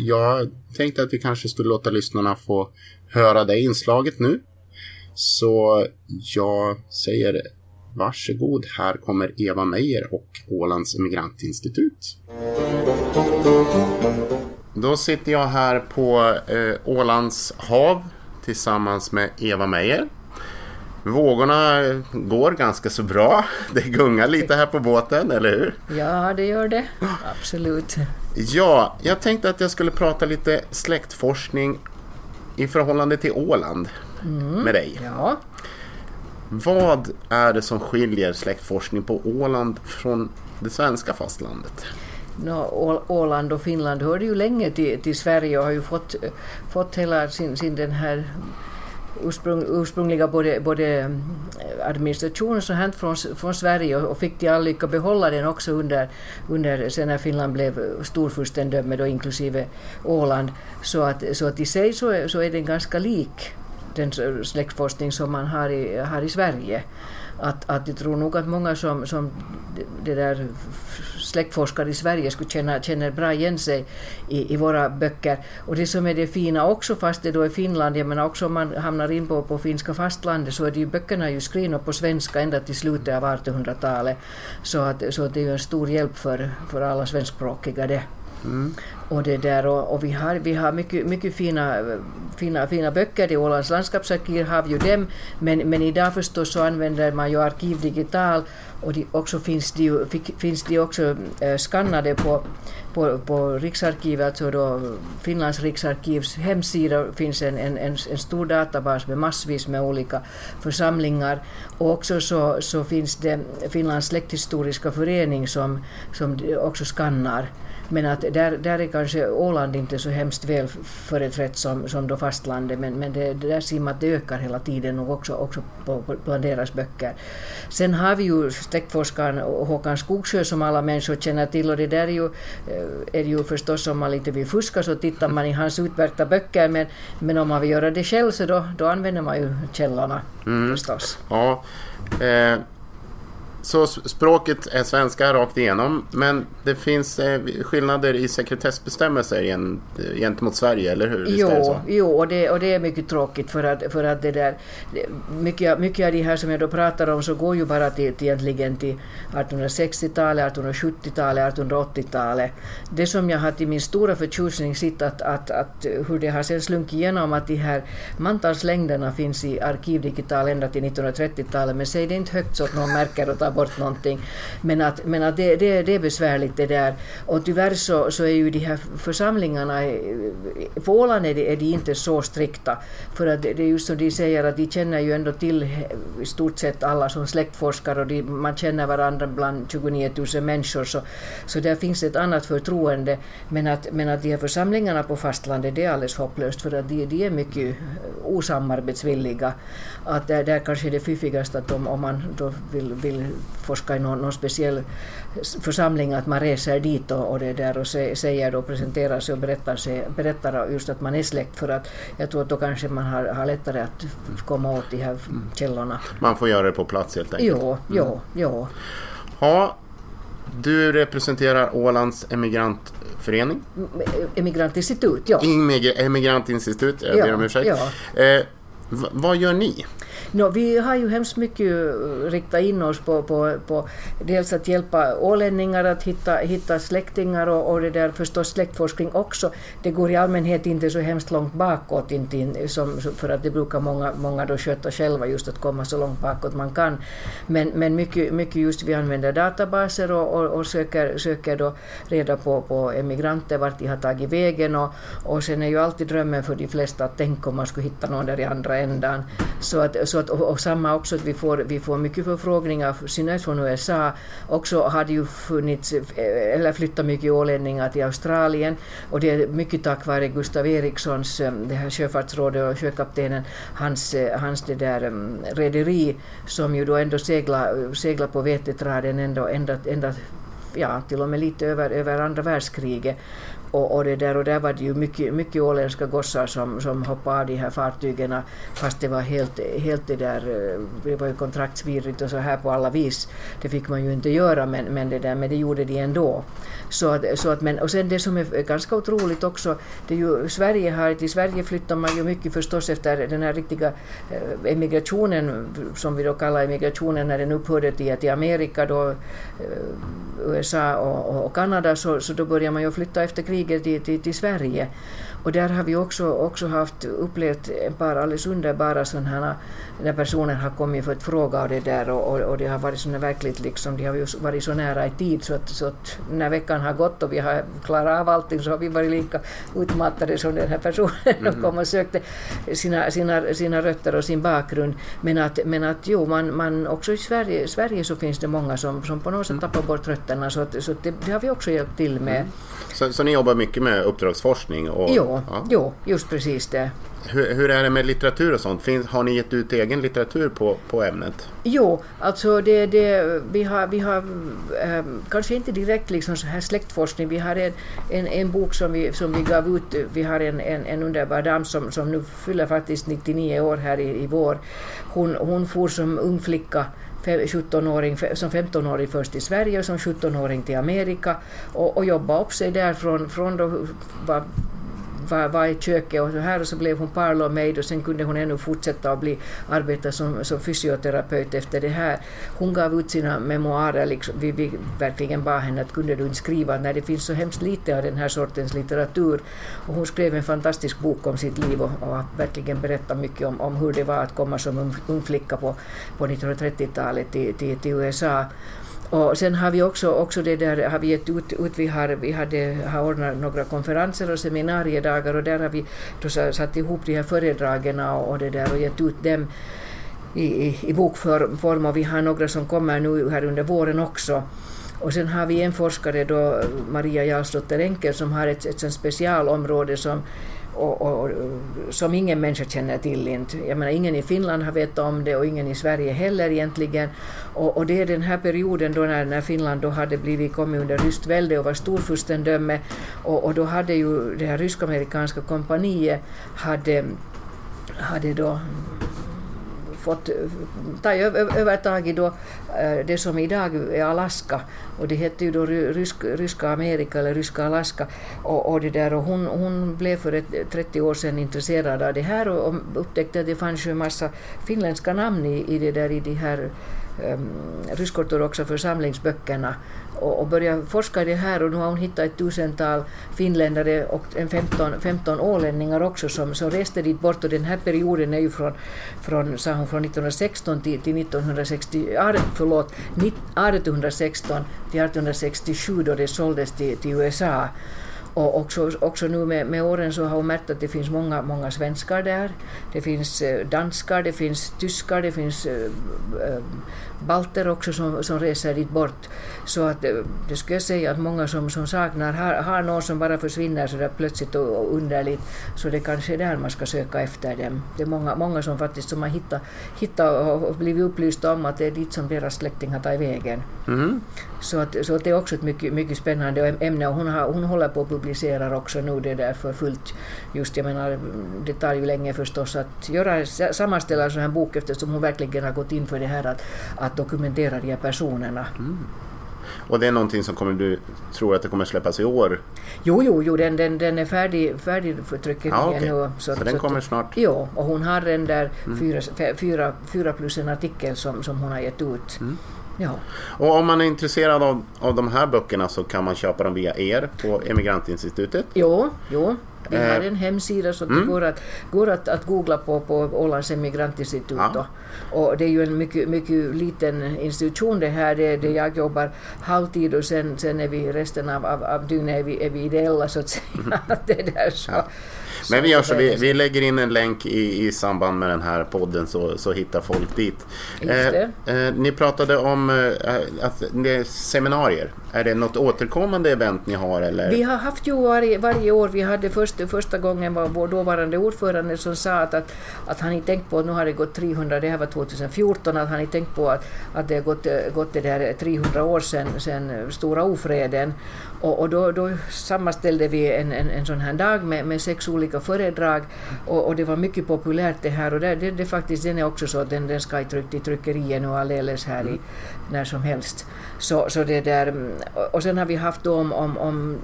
jag tänkte att vi kanske skulle låta lyssnarna få höra det inslaget nu. Så jag säger varsågod, här kommer Eva Meijer och Ålands Emigrantinstitut. Då sitter jag här på eh, Ålands hav tillsammans med Eva Meijer. Vågorna går ganska så bra. Det gungar lite här på båten, eller hur? Ja, det gör det. Absolut. Ja, jag tänkte att jag skulle prata lite släktforskning i förhållande till Åland mm. med dig. Ja. Vad är det som skiljer släktforskning på Åland från det svenska fastlandet? No, Åland och Finland hörde ju länge till, till Sverige och har ju fått, fått hela sin, sin den här ursprung, ursprungliga både, både eh, administration och sånt från, från Sverige och, och fick till all lycka behålla den också under, under sen när Finland blev storfurstendöme då inklusive Åland. Så att, så att i sig så är, så är den ganska lik den släktforskning som man har i, har i Sverige att, att jag tror nog att många som, som det där släktforskare i Sverige skulle känna känner bra igen sig i, i våra böcker. Och det som är det fina också, fast det då är Finland, jag menar också om man hamnar in på, på finska fastlandet så är det ju böckerna ju skrivna på svenska ända till slutet av 1800-talet. Så, att, så att det är ju en stor hjälp för, för alla svenskspråkiga det. Mm. Och, det där, och, och, vi har, vi har mycket, mycket fina, fina, fina böcker. I Ålands landskapsarkiv har vi ju dem, men, men idag förstås så använder man ju Arkiv Digital och de, också finns de, ju, finns de också eh, skannade på, på, på Riksarkivet, alltså då Finlands riksarkivs hemsida finns en, en, en, en stor databas med massvis med olika församlingar. Och också så, så finns det Finlands släkthistoriska förening som, som också skannar men att där, där är kanske Åland inte så hemskt väl företrätt som, som då fastlandet, men, men det, det där ser man att det ökar hela tiden och också, också på, på, bland deras böcker. Sen har vi ju släktforskaren Håkan Skogsjö som alla människor känner till och det där är ju, eh, är ju förstås om man lite vill fuska så tittar man i hans utmärkta böcker men, men om man vill göra det själv så då, då använder man ju källorna mm. förstås. Ja, eh, så språket är svenska rakt igenom, men det finns eh, skillnader i sekretessbestämmelser gentemot Sverige, eller hur? Jo, jo och, det, och det är mycket tråkigt för att, för att det där, mycket, mycket av det här som jag då pratar om så går ju bara till, till egentligen till 1860-talet, 1870-talet, 1880-talet. Det som jag har till min stora förtjusning sett att, att, att hur det har sen slunkit igenom att de här mantalslängderna finns i arkivdigital ända till 1930-talet, men säg det inte högt så att någon märker och bort någonting. Men att, men att det, det, det är besvärligt det där. Och tyvärr så, så är ju de här församlingarna, på Åland är de, är de inte så strikta. För att det är just som de säger att de känner ju ändå till i stort sett alla som släktforskare och de, man känner varandra bland 29 000 människor så, så där finns ett annat förtroende. Men att, men att de här församlingarna på fastlandet det är alldeles hopplöst för att de, de är mycket osamarbetsvilliga. Att där, där kanske är det fiffigast att om, om man då vill, vill forska i någon, någon speciell församling, att man reser dit och, och det där och säger då, presenterar sig och berättar, sig, berättar just att man är släkt för att jag tror att då kanske man har, har lättare att komma åt de här källorna. Man får göra det på plats helt enkelt? Jo, jo, mm. jo. Ja, du representerar Ålands emigrantförening? Emigrantinstitut, ja. Emigrantinstitut, jag ber om ursäkt. Ja. Eh, vad gör ni? No, vi har ju hemskt mycket riktat in oss på, på, på dels att hjälpa ålänningar att hitta, hitta släktingar och, och det där förstås släktforskning också. Det går i allmänhet inte så hemskt långt bakåt, inte in, som, för att det brukar många, många då sköta själva just att komma så långt bakåt man kan. Men, men mycket, mycket just vi använder databaser och, och, och söker, söker då reda på, på emigranter, vart de har tagit vägen och, och sen är ju alltid drömmen för de flesta att tänk om man skulle hitta någon där i andra ändan. Så att, så att, och, och samma också att vi får, vi får mycket förfrågningar, synnerhet från USA. Också har det ju funnits, eh, eller flyttat mycket ålänningar till Australien och det är mycket tack vare Gustav Erikssons, eh, det här sjöfartsrådet och sjökaptenen, hans, eh, hans det där mm, rederi som ju då ändå seglar, seglar på vetetraden ända, ända, ända ja, till och med lite över, över andra världskriget. Och, och, det där, och där var det ju mycket, mycket åländska gossar som, som hoppade av de här fartygen fast det var helt, helt det där, eh, det var ju kontraktsvidrigt och så här på alla vis. Det fick man ju inte göra men, men, det, där, men det gjorde de ändå. Så att, så att, men, och sen det som är ganska otroligt också, det är ju, Sverige har, till Sverige flyttar man ju mycket förstås efter den här riktiga eh, emigrationen, som vi då kallar emigrationen, när den upphörde till, till Amerika då, eh, USA och, och Kanada, så, så då börjar man ju flytta efter kriget kriget till, till, till Sverige. Och där har vi också, också haft, upplevt ett par alldeles underbara sådana här, när personer har kommit för att fråga och det där och, och, och det har varit sådana verkligt liksom, de har ju varit så nära i tid så att, så att när veckan har gått och vi har klarat av allting så har vi varit lika utmattade som den här personen mm. och kom och sökte sina, sina, sina rötter och sin bakgrund. Men att, men att jo, man, man också i Sverige, Sverige så finns det många som, som på något sätt tappar bort rötterna så, att, så att det, det, har vi också hjälpt till med. Mm. Så, så ni jobbar mycket med uppdragsforskning? Och, jo, ja. jo, just precis det. Hur, hur, är det med litteratur och sånt? Finns, har ni gett ut egen litteratur på, på ämnet? Jo, alltså det, det, vi har, vi har äh, kanske inte direkt liksom så här släktforskning. Vi har en, en, en bok som vi, som vi gav ut. Vi har en, en, en underbar dam som, som nu fyller faktiskt 99 år här i, i vår. Hon, hon for som ung flicka 17-åring, som 15-åring först i Sverige och som 17-åring till Amerika och, och jobbade upp sig där från, från då, var var, var i köket och så här och så blev hon parlourmaid och sen kunde hon ännu fortsätta att bli, arbeta som, som fysioterapeut efter det här. Hon gav ut sina memoarer, liksom, vi, vi verkligen bad henne att kunde du inte skriva när det finns så hemskt lite av den här sortens litteratur. Och hon skrev en fantastisk bok om sitt liv och, och verkligen berättat mycket om, om hur det var att komma som ung, ung flicka på, på 1930-talet till, till, till USA. Och sen har vi också, också det där, har vi gett ut, ut vi, har, vi hade, har ordnat några konferenser och seminariedagar och där har vi då satt ihop de här föredragen och, och, det där och gett ut dem i, i, i bokform och vi har några som kommer nu här under våren också. Och sen har vi en forskare då, Maria Jarlsdotter Enkel, som har ett, ett specialområde som och, och, som ingen människa känner till. Inte. Jag menar, ingen i Finland har vetat om det och ingen i Sverige heller egentligen. Och, och det är den här perioden då när, när Finland då hade blivit, kommit under ryskt välde och var storfurstendöme och, och då hade ju det här rysk-amerikanska kompaniet hade, hade då fått ta övertaget då eh, det som idag är Alaska. Och det hette ju då rysk, ryska Amerika eller ryska Alaska. Och, och, det där och hon, hon blev för ett, 30 år sedan intresserad av det här och, och upptäckte att det fanns ju en massa finländska namn i, i det där i de här Ehm, rysk-ortodoxa församlingsböckerna och, och började forska i det här och nu har hon hittat ett tusental finländare och en 15, 15 ålänningar också som, som reste dit bort och den här perioden är ju från, från, sa hon, från 1916 till, till 1960, förlåt, 1816 till 1867 då det såldes till, till USA. Och också, också nu med, med åren så har hon märkt att det finns många, många svenskar där. Det finns eh, danskar, det finns tyskar, det finns äh, äh, balter också som, som reser dit bort. Så att eh, det skulle jag säga att många som, som saknar har, har någon som bara försvinner så där plötsligt och, och underligt, så det kanske är där man ska söka efter dem. Det är många, många som faktiskt som har hittat, hittat och blivit upplysta om att det är dit som deras släkting har tagit vägen. Mm. Så, att, så att det är också ett mycket, mycket spännande ämne och hon, har, hon håller på att publicera också nu det där för fullt. Just jag menar, det tar ju länge förstås att göra, sammanställa en sån här bok eftersom hon verkligen har gått in för det här att, att dokumentera de här personerna. Mm. Och det är någonting som kommer du tror att det kommer släppas i år? Jo, jo, jo den, den, den är färdig, färdig för tryckeri Ja, okej. nu. Så den kommer snart? Jo, och hon har den där fyra, fyra, fyra plus en artikel som, som hon har gett ut. Ja. Och om man är intresserad av, av de här böckerna så kan man köpa dem via er på Emigrantinstitutet. Jo, jo. Vi Eh, har en hemsida så det går, att, går att, att googla på på Ålands emigrantinstitut. Ja. Och det är ju en mycket, mycket liten institution det här. Det, det jag jobbar halvtid och sen, sen är vi resten av, av, av dygnet är vi, är vi ideella så att säga. det där, så, Ja. Men vi gör så, vi, vi lägger in en länk i, i samband med den här podden så, så hittar folk dit. Det. eh, ni pratade om eh, att det är seminarier. Är det något återkommande event ni har eller? Vi har haft ju varje, varje år, vi hade först, första gången var vår dåvarande ordförande som sa att, att, att han inte tänkt på att nu har det gått 300, det här var 2014, att han inte tänkt på att, att det har gått, eh, gått det där 300 år sedan, sedan stora ofreden. Och, och då, då sammanställde vi en, en, en sån här dag med, med sex olika föredrag och, och det var mycket populärt det här och det, det, det faktiskt, den är också så att den, den ska i, tryck, i tryckeriet nu alldeles här i, när som helst. Så, så det där, mm, och- sen har vi haft om, om, om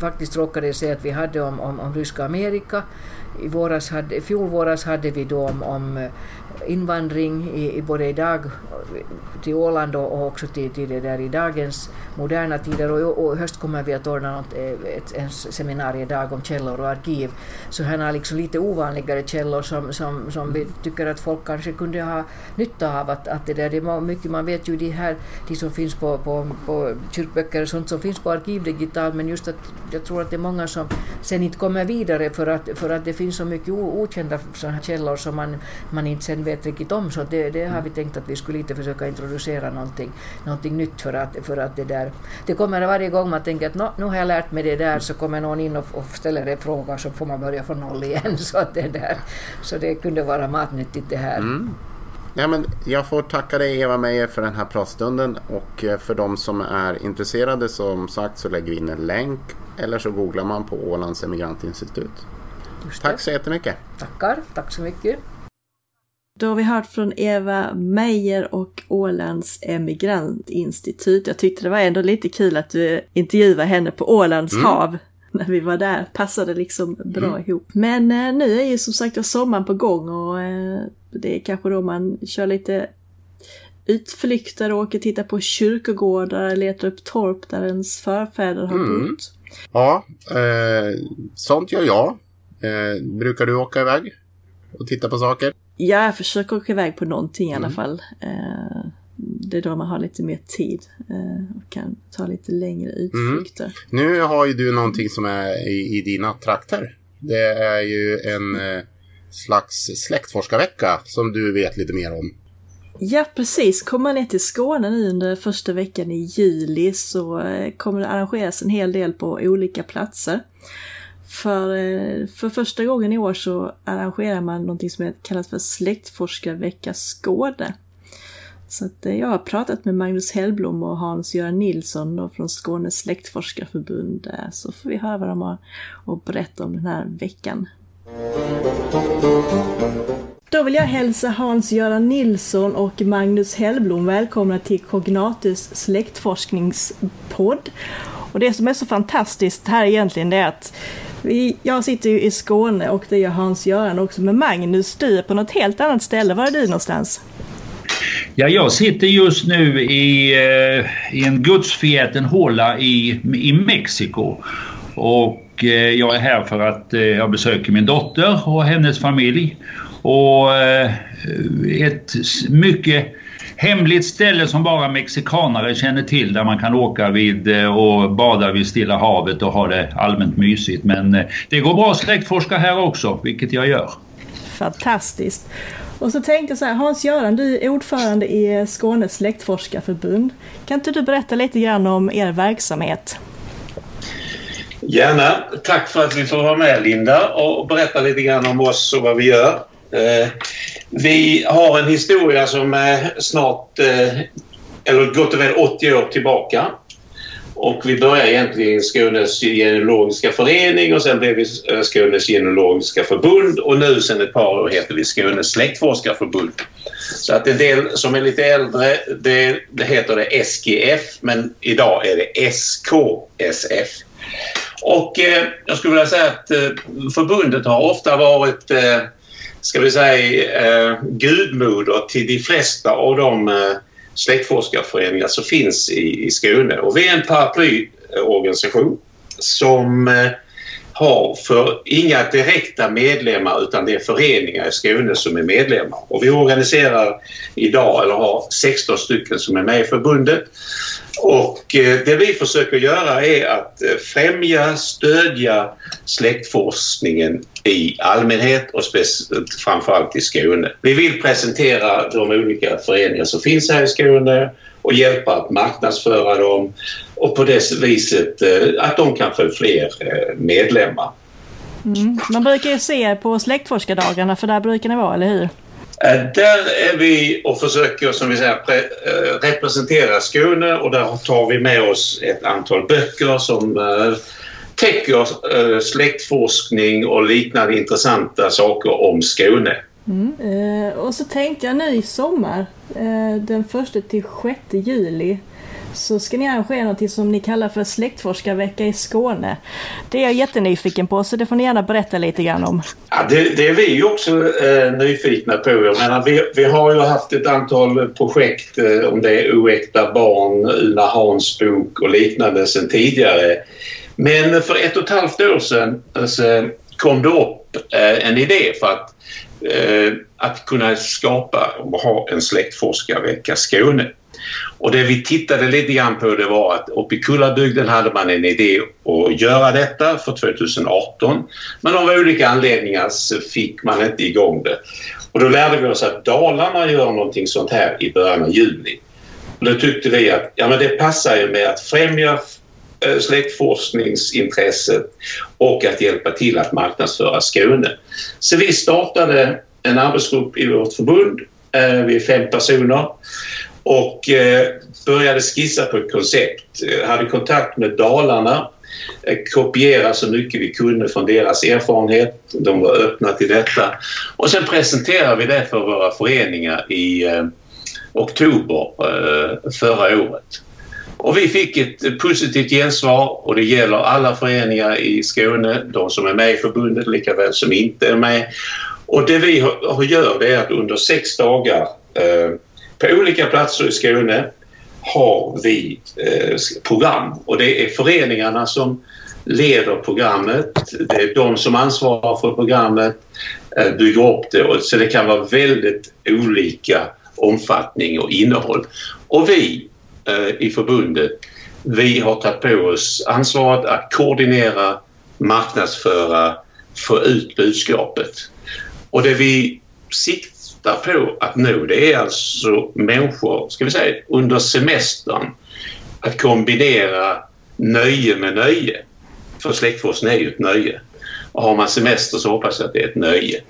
faktiskt råkade det sig att vi hade om, om, om ryska Amerika. I, våras hade, fjol våras hade vi då om, om invandring i, i både idag till Åland och, också till, till det där i dagens moderna tider och, och höst kommer vi att ordna något, eh, ett, en seminariedag om källor och arkiv. Så här är liksom lite ovanligare källor som, som, som vi tycker att folk kanske kunde ha nytta av. Att, att det, där, det är mycket, man vet ju de här, de som finns på, på, på kyrkböcker och sånt som finns på arkiv digitalt men just att jag tror att det är många som sen inte kommer vidare för att, för att det finns så mycket okända här källor som man, man inte sen vet riktigt om så det, det har vi tänkt att vi skulle lite försöka introducera någonting, någonting nytt för att, för att det där det kommer varje gång man tänker att "Nå, nu har jag lärt mig det där så kommer någon in och, och ställer en fråga så får man börja från noll igen så att det där så det kunde vara matnyttigt det här. Ja, men jag får tacka dig Eva Meijer för den här pratstunden och eh, för de som är intresserade som sagt så lägger vi in en länk eller så googlar man på Ålands emigrantinstitut. Tack så jättemycket. Tackar, tack så mycket. Då har vi hört från Eva Meijer och Ålands emigrantinstitut. Jag tyckte det var ändå lite kul att du intervjuade henne på Ålands hav när vi var där. Passade liksom bra ihop. Men eh, nu är ju som sagt sommaren på gång och eh, det är kanske då man kör lite utflykter och åker och tittar på kyrkogårdar, letar upp torp där ens förfäder har bott. Ja, eh, sånt gör jag. Eh, brukar du åka iväg och titta på saker? Ja, jag försöker åka iväg på någonting i alla fall. Eh, det är då man har lite mer tid eh, och kan ta lite längre utflykter. Nu har ju du någonting som är i, i dina trakter. Det är ju en eh, slags släktforskarvecka som du vet lite mer om. Ja, precis. Kommer man ner till Skåne nu under första veckan i juli så eh, kommer det arrangeras en hel del på olika platser. För, eh, för första gången i år så arrangerar man någonting som kallas för Släktforskarvecka Skåne. Så att eh, jag har pratat med Magnus Hellblom och Hans-Göran Nilsson från Skånes släktforskarförbund eh, så får vi höra vad de har att berätta om den här veckan. Då vill jag hälsa Hans-Göran Nilsson och Magnus Hellblom välkomna till Cognatus släktforskningspodd. Och det som är så fantastiskt här egentligen det är att vi, jag sitter ju i Skåne och det gör Hans-Göran också, men Magnus, du är på något helt annat ställe. Var är du någonstans? Ja, jag sitter just nu i, eh, i en gudsförgäten håla i, i Mexiko. Och eh, jag är här för att eh, jag besöker min dotter och hennes familj. Och ett mycket hemligt ställe som bara mexikanare känner till där man kan åka vid eh, och bada vid Stilla havet och ha det allmänt mysigt. Men eh, det går bra att släktforska här också, vilket jag gör. Fantastiskt! Och så tänkte jag så här, Hans-Göran, du är ordförande i Skånes släktforskarförbund. Kan inte du berätta lite grann om er verksamhet? Gärna. Tack för att vi får vara med Linda och berätta lite grann om oss och vad vi gör. Eh, vi har en historia som är snart, eh, eller gott och väl 80 år tillbaka. Och vi började egentligen i Skånes genealogiska förening och sen blev vi eh, Skånes genealogiska förbund och nu sen ett par år heter vi Skånes släktforskarförbund. Så att en del som är lite äldre, det, det heter det SGF men idag är det SKSF. Och eh, jag skulle vilja säga att eh, förbundet har ofta varit eh, ska vi säga eh, gudmoder till de flesta av de eh, släktforskarföreningar som finns i, i Skåne. Och vi är en paraplyorganisation som eh, har för inga direkta medlemmar utan det är föreningar i Skåne som är medlemmar. Och vi organiserar idag, eller har 16 stycken som är med i förbundet. Och eh, det vi försöker göra är att eh, främja, stödja släktforskningen i allmänhet och framförallt i Skåne. Vi vill presentera de olika föreningar som finns här i Skåne och hjälpa att marknadsföra dem och på det viset eh, att de kan få fler medlemmar. Mm. Man brukar ju se på släktforskardagarna för där brukar ni vara, eller hur? Eh, där är vi och försöker som vi säger, eh, representera Skåne och där tar vi med oss ett antal böcker som eh, täcker släktforskning och liknande intressanta saker om Skåne. Mm. och så tänkte jag nu i sommar, den första till 6 juli, så ska ni arrangera något som ni kallar för släktforskarvecka i Skåne. Det är jag jättenyfiken på, så det får ni gärna berätta lite grann om. Ja, det, det är vi också eh, nyfikna på. Jag menar, vi, vi har ju haft ett antal projekt, eh, om det är Oäkta barn, Una Hans bok och liknande sedan tidigare. Men för ett och ett halvt år sedan alltså, kom det upp eh, en idé för att eh, att kunna skapa och ha en släktforskarvecka Skåne. Och det vi tittade lite grann på det var att uppe i Kullabygden hade man en idé att göra detta för 2018 men av olika anledningar så fick man inte igång det. Och då lärde vi oss att Dalarna gör någonting sånt här i början av juni. Och då tyckte vi att ja, men det passar ju med att främja eh, släktforskningsintresset och att hjälpa till att marknadsföra Skåne. Så vi startade en arbetsgrupp i vårt förbund. Eh, vi är fem personer och eh, började skissa på ett koncept. Eh, hade kontakt med Dalarna, eh, kopierade så mycket vi kunde från deras erfarenhet. De var öppna till detta. Och sen presenterade vi det för våra föreningar i oktober förra året. Och vi fick ett positivt gensvar och det gäller alla föreningar i Skåne, de som är med i förbundet lika väl som inte är med. Och det vi gör det är att under sex dagar eh, på olika platser i Skåne har vi eh, program och det är föreningarna som leder programmet. Det är de som ansvarar för programmet, eh, bygger upp det så det kan vara väldigt olika omfattning och innehåll. Och vi eh, i förbundet, vi har tagit på oss ansvaret att koordinera, marknadsföra, få ut budskapet. Och det vi siktar ofta på att nå det är alltså människor, ska vi säga, under semestern att kombinera nöje med nöje. För släktforskning är ju ett nöje. Och har man semester så hoppas jag att det är ett nöje.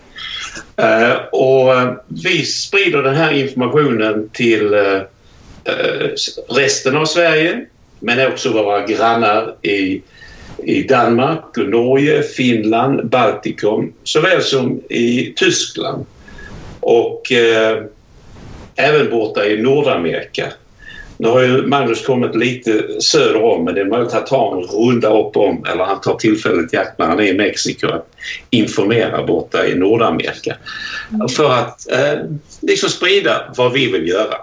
Uh, och vi sprider den här informationen till uh, resten av Sverige men också våra grannar i, i Danmark, Norge, Finland, Baltikum såväl som i Tyskland och eh, även borta i Nordamerika. Nu har ju Magnus kommit lite söder om men det är möjligt att han en runda upp om eller han tar tillfället i akt när han är i Mexiko att informera borta i Nordamerika. Mm. För att eh, liksom sprida vad vi vill göra.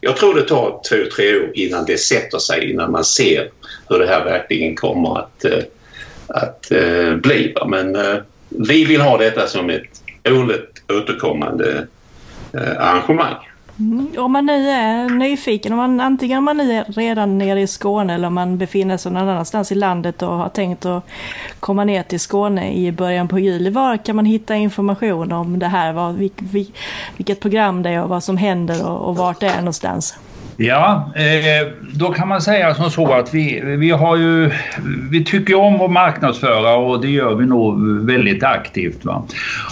Jag tror det tar två, tre år innan det sätter sig, innan man ser hur det här verkligen kommer att, eh, att eh, bli. Men eh, vi vill ha detta som ett årligt återkommande eh, arrangemang. Mm. Om man nu är nyfiken, om man, antingen om man nu är redan nere i Skåne eller om man befinner sig någon annanstans i landet och har tänkt att komma ner till Skåne i början på juli. Var kan man hitta information om det här? Vad, vilket program det är och vad som händer och, och vart det är någonstans? Ja, eh, då kan man säga som så att vi, vi har ju, vi tycker om att marknadsföra och det gör vi nog väldigt aktivt. Va?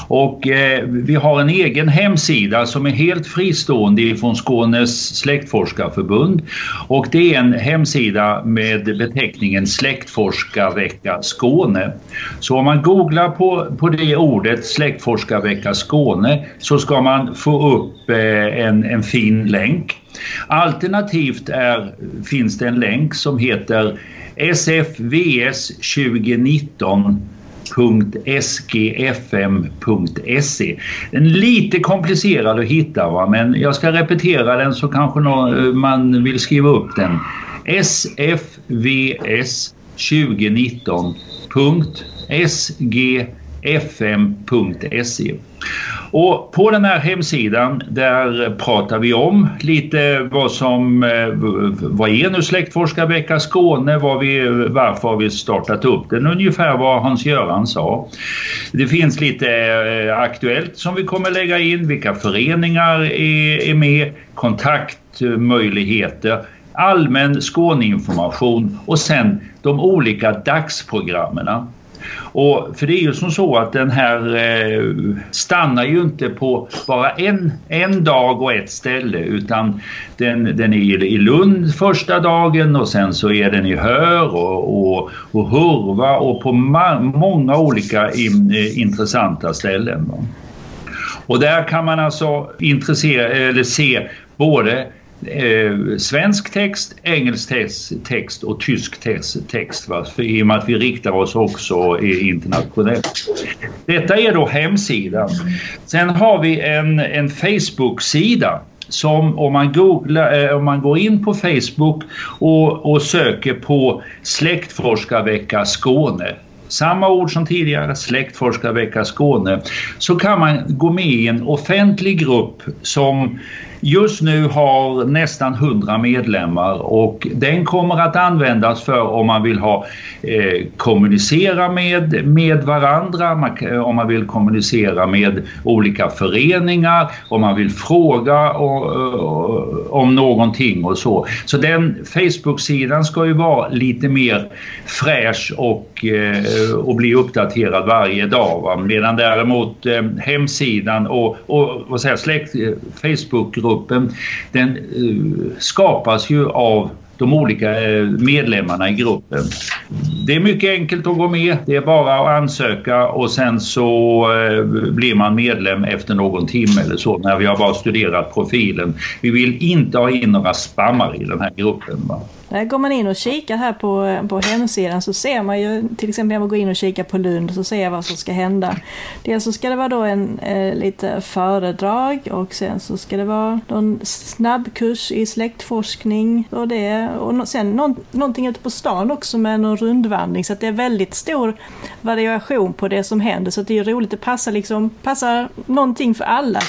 Och eh, vi har en egen hemsida som är helt fristående från Skånes släktforskarförbund och det är en hemsida med beteckningen Släktforskarvecka Skåne. Så om man googlar på, på det ordet Släktforskarvecka Skåne så ska man få upp eh, en, en fin länk. Alternativt är, finns det en länk som heter sfvs2019.sgfm.se Den är lite komplicerad att hitta va? men jag ska repetera den så kanske någon, man vill skriva upp den. sfvs2019.sgfm.se fm.se. Och på den här hemsidan där pratar vi om lite vad som, eh, vad är nu släktforskarvecka Skåne, vad vi, varför har vi startat upp den, ungefär vad Hans-Göran sa. Det finns lite eh, Aktuellt som vi kommer lägga in, vilka föreningar är, är med, kontaktmöjligheter, allmän Skåneinformation och sen de olika dagsprogrammen. Och för det är ju som så att den här eh, stannar ju inte på bara en, en dag och ett ställe utan den, den är i Lund första dagen och sen så är den i Hör och, och, och Hurva och på många olika in, eh, intressanta ställen. Och där kan man alltså intressera, eller se både eh, svensk text, engelsk text och tysk text. Va? För, I och med att vi riktar oss också internationellt. Detta är då hemsidan. Sen har vi en, en Facebook-sida som om man, googlar, eh, om man går in på Facebook och, och söker på Släktforskarvecka Skåne samma ord som tidigare, Släktforskarvecka Skåne, så kan man gå med i en offentlig grupp som just nu har nästan 100 medlemmar och den kommer att användas för om man vill ha eh, kommunicera med, med varandra, man, om man vill kommunicera med olika föreningar, om man vill fråga och, och, om någonting och så. Så den Facebook-sidan ska ju vara lite mer fräsch och, eh, och bli uppdaterad varje dag. Va? Medan däremot eh, hemsidan och, och vad säger, släkt, eh, Facebook gruppen den eh, skapas ju av de olika eh, medlemmarna i gruppen. Det är mycket enkelt att gå med. Det är bara att ansöka och sen så eh, blir man medlem efter någon timme eller så när vi har bara studerat profilen. Vi vill inte ha in några spammar i den här gruppen. Va? Där går man in och kikar här på, på hemsidan så ser man ju till exempel när man går in och kikar på Lund så ser jag vad som ska hända. Dels så ska det vara då en eh, lite föredrag och sen så ska det vara någon snabbkurs i släktforskning och det och sen någon, någonting ute på stan också med någon rundvandring så att det är väldigt stor variation på det som händer så att det är roligt. Det passar liksom, passar någonting för alla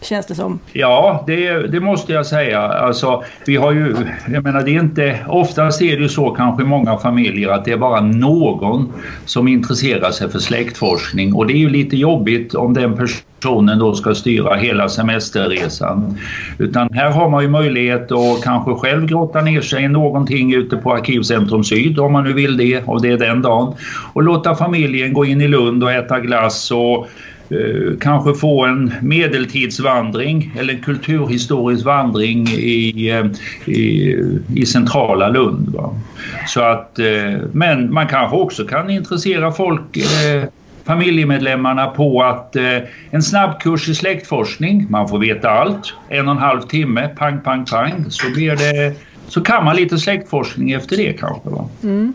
känns det som. Ja, det, det måste jag säga. Alltså, vi har ju, jag menar det är inte oftast är det ju så kanske i många familjer att det är bara någon som intresserar sig för släktforskning och det är ju lite jobbigt om den personen då ska styra hela semesterresan. Utan här har man ju möjlighet att kanske själv grotta ner sig i någonting ute på Arkivcentrum Syd om man nu vill det och det är den dagen och låta familjen gå in i Lund och äta glass och Eh, kanske få en medeltidsvandring eller en kulturhistorisk vandring i, eh, i, i centrala Lund. Va? Så att, eh, men man kanske också kan intressera folk familjemedlemmarna på att eh, en snabbkurs i släktforskning, man får veta allt, en och en halv timme, pang, pang, pang, så, blir det, så kan man lite släktforskning efter det kanske. Va? Mm.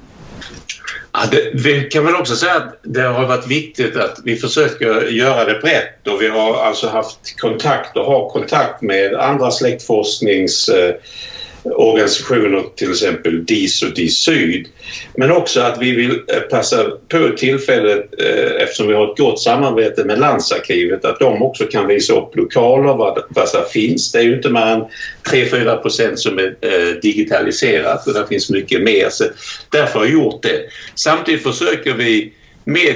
Ja, det, vi kan väl också säga att det har varit viktigt att vi försöker göra det brett och vi har alltså haft kontakt och har kontakt med andra släktforsknings eh, organisationer, till exempel DIS och DIS Syd. Men också att vi vill eh, passa på tillfället, eh, eftersom vi har ett gott samarbete med Landsarkivet, att de också kan visa upp lokaler, vad, vad som finns. Det är ju inte mer än 3-4 procent som är eh, digitaliserat och det finns mycket mer. Så därför har vi gjort det. Samtidigt försöker vi med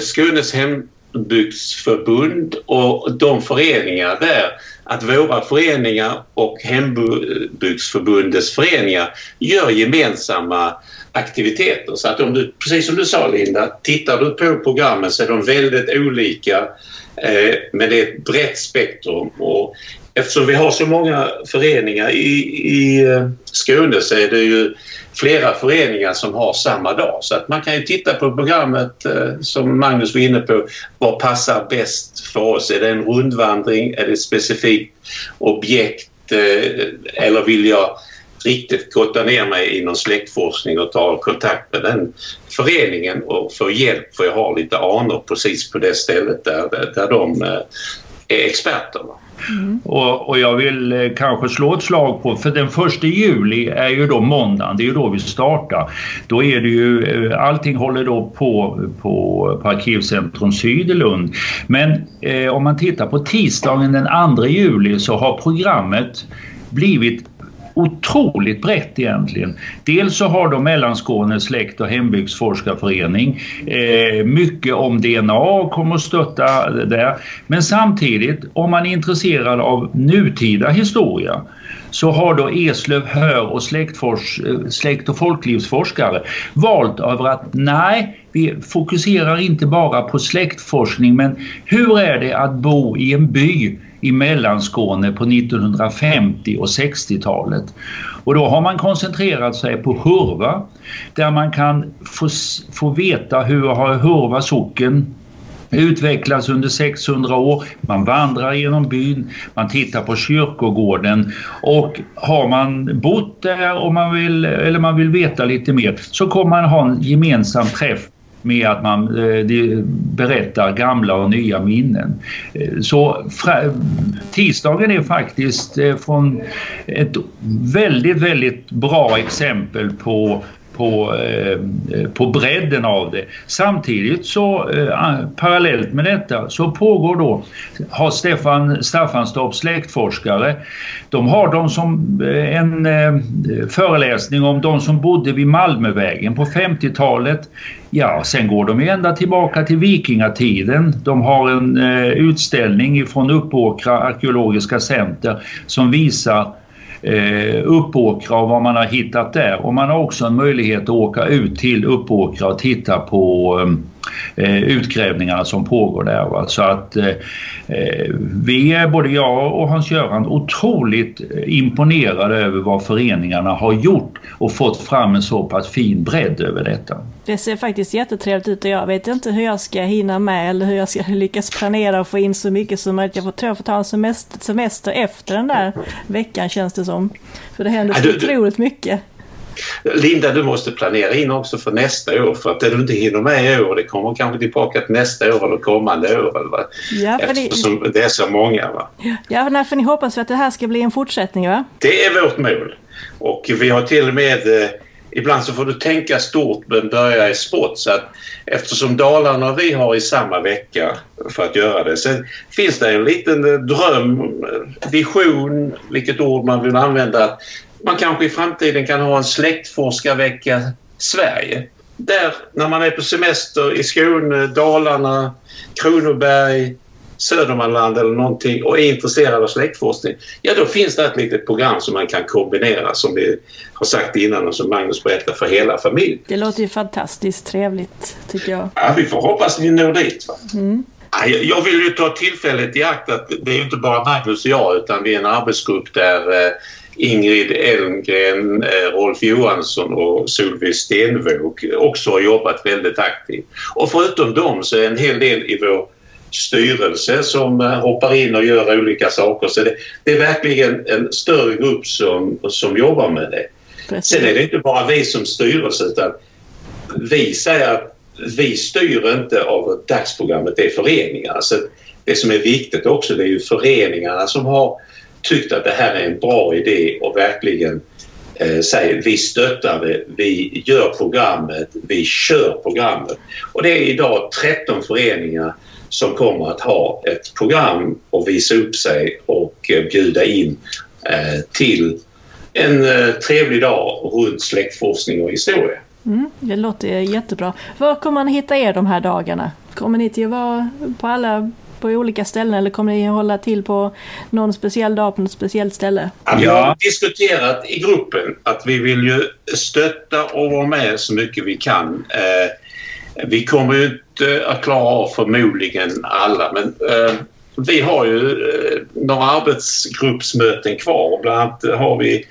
Skånes hembygdsförbund och de föreningar där att våra föreningar och Hembygdsförbundets föreningar gör gemensamma aktiviteter. Så att om du, precis som du sa Linda, tittar du på programmen så är de väldigt olika eh, men det är ett brett spektrum. Och eftersom vi har så många föreningar i, i eh, Skåne så är det ju flera föreningar som har samma dag. Så att man kan ju titta på programmet eh, som Magnus var inne på. Vad passar bäst för oss? Är det en rundvandring? Är det ett specifikt objekt? Eh, eller vill jag riktigt grotta ner mig inom släktforskning och ta kontakt med den föreningen och få hjälp för jag har lite anor precis på det stället där, där de eh, är experter. Mm. Och, och, jag vill eh, kanske slå ett slag på, för den första juli är ju då måndagen, det är ju då vi startar. Då är det ju, eh, allting håller då på på, på Arkivcentrum Syd i Lund. Men eh, om man tittar på tisdagen den 2 juli så har programmet blivit otroligt brett egentligen. Dels så har då Mellanskånes släkt och hembygdsforskarförening eh, mycket om DNA och kommer att stötta det där. Men samtidigt om man är intresserad av nutida historia så har då Eslöv Hör och släktfors, eh, släkt och folklivsforskare valt över att nej, vi fokuserar inte bara på släktforskning men hur är det att bo i en by i Mellanskåne på 1950 och 60-talet. Och då har man koncentrerat sig på Hurva där man kan få, få veta hur har Hurva socken utvecklats under 600 år. Man vandrar genom byn, man tittar på kyrkogården och har man bott där och man vill, eller man vill veta lite mer så kommer man ha en gemensam träff med att man eh, berättar gamla och nya minnen. Eh, så tisdagen är faktiskt eh, från ett väldigt, väldigt bra exempel på på, eh, på bredden av det. Samtidigt så eh, parallellt med detta så pågår då, har Stefan Staffanstorp släktforskare, de har de som eh, en föreläsning om de som bodde vid Malmövägen på 50-talet. Ja, sen går de ända tillbaka till vikingatiden. De har en utställning från Uppåkra arkeologiska center som visar eh, Uppåkra och vad man har hittat där. Och man har också en möjlighet att åka ut till Uppåkra och titta på eh, utgrävningarna som pågår där. Va? Så att eh, eh, vi är, både jag och Hans-Göran, otroligt imponerade över vad föreningarna har gjort och fått fram en så pass fin bredd över detta. Det ser faktiskt jättetrevligt ut och jag vet inte hur jag ska hinna med eller hur jag ska lyckas planera och få in så mycket som möjligt. Jag får, jag får ta en semester, semester efter den där veckan känns det som. För det händer så otroligt mycket. Linda, du måste planera in också för nästa år för att det du inte hinner med i år det kommer kanske tillbaka till nästa år eller kommande år. Va? Ja, för Eftersom det... det är så många. Va? Ja, nej, för ni hoppas att det här ska bli en fortsättning va? Det är vårt mål. Och vi har till och med eh, ibland så får du tänka stort men börja i sport. Så att eftersom Dalarna och vi har i samma vecka för att göra det. Sen finns det en liten dröm, vision, vilket ord man vill använda. Att man kanske i framtiden kan ha en släktforskarvecka Sverige. Där när man är på semester i Skåne, Dalarna, Kronoberg, Södermanland eller någonting och är intresserad av släktforskning, ja då finns det ett litet program som man kan kombinera som vi har sagt innan och som Magnus berättar för hela familjen. Det låter ju fantastiskt trevligt tycker jag. Ja, vi får hoppas vi når dit. Mm. Jag vill ju ta tillfället i akt att det är inte bara Magnus och jag utan vi är en arbetsgrupp där eh, Ingrid Elmgren, eh, Rolf Johansson och Solveig Stenvåg också har jobbat väldigt aktivt. Och förutom dem så är en hel del i vår styrelse som eh, hoppar in och gör olika saker. Så det, det är verkligen en större grupp som, som jobbar med det. Precis. Sen är det inte bara vi som styrelse utan vi säger att vi styr inte av dagsprogrammet, det är föreningarna. Så det som är viktigt också det är ju föreningarna som har tyckt att det här är en bra idé och verkligen eh, säger vi stöttar det, vi gör programmet, vi kör programmet. Och det är idag 13 föreningar som kommer att ha ett program och visa upp sig och eh, bjuda in eh, till en eh, trevlig dag runt släktforskning och historia. Mm, det låter jättebra. Var kommer man hitta er de här dagarna? Kommer ni till att vara på alla på olika ställen eller kommer ni hålla till på någon speciell dag på något speciellt ställe? Ja, vi har diskuterat i gruppen att vi vill ju stötta och vara med så mycket vi kan. Eh, vi kommer ju inte att klara av förmodligen alla men eh, vi har ju eh, några arbetsgruppsmöten kvar. Bland annat har vi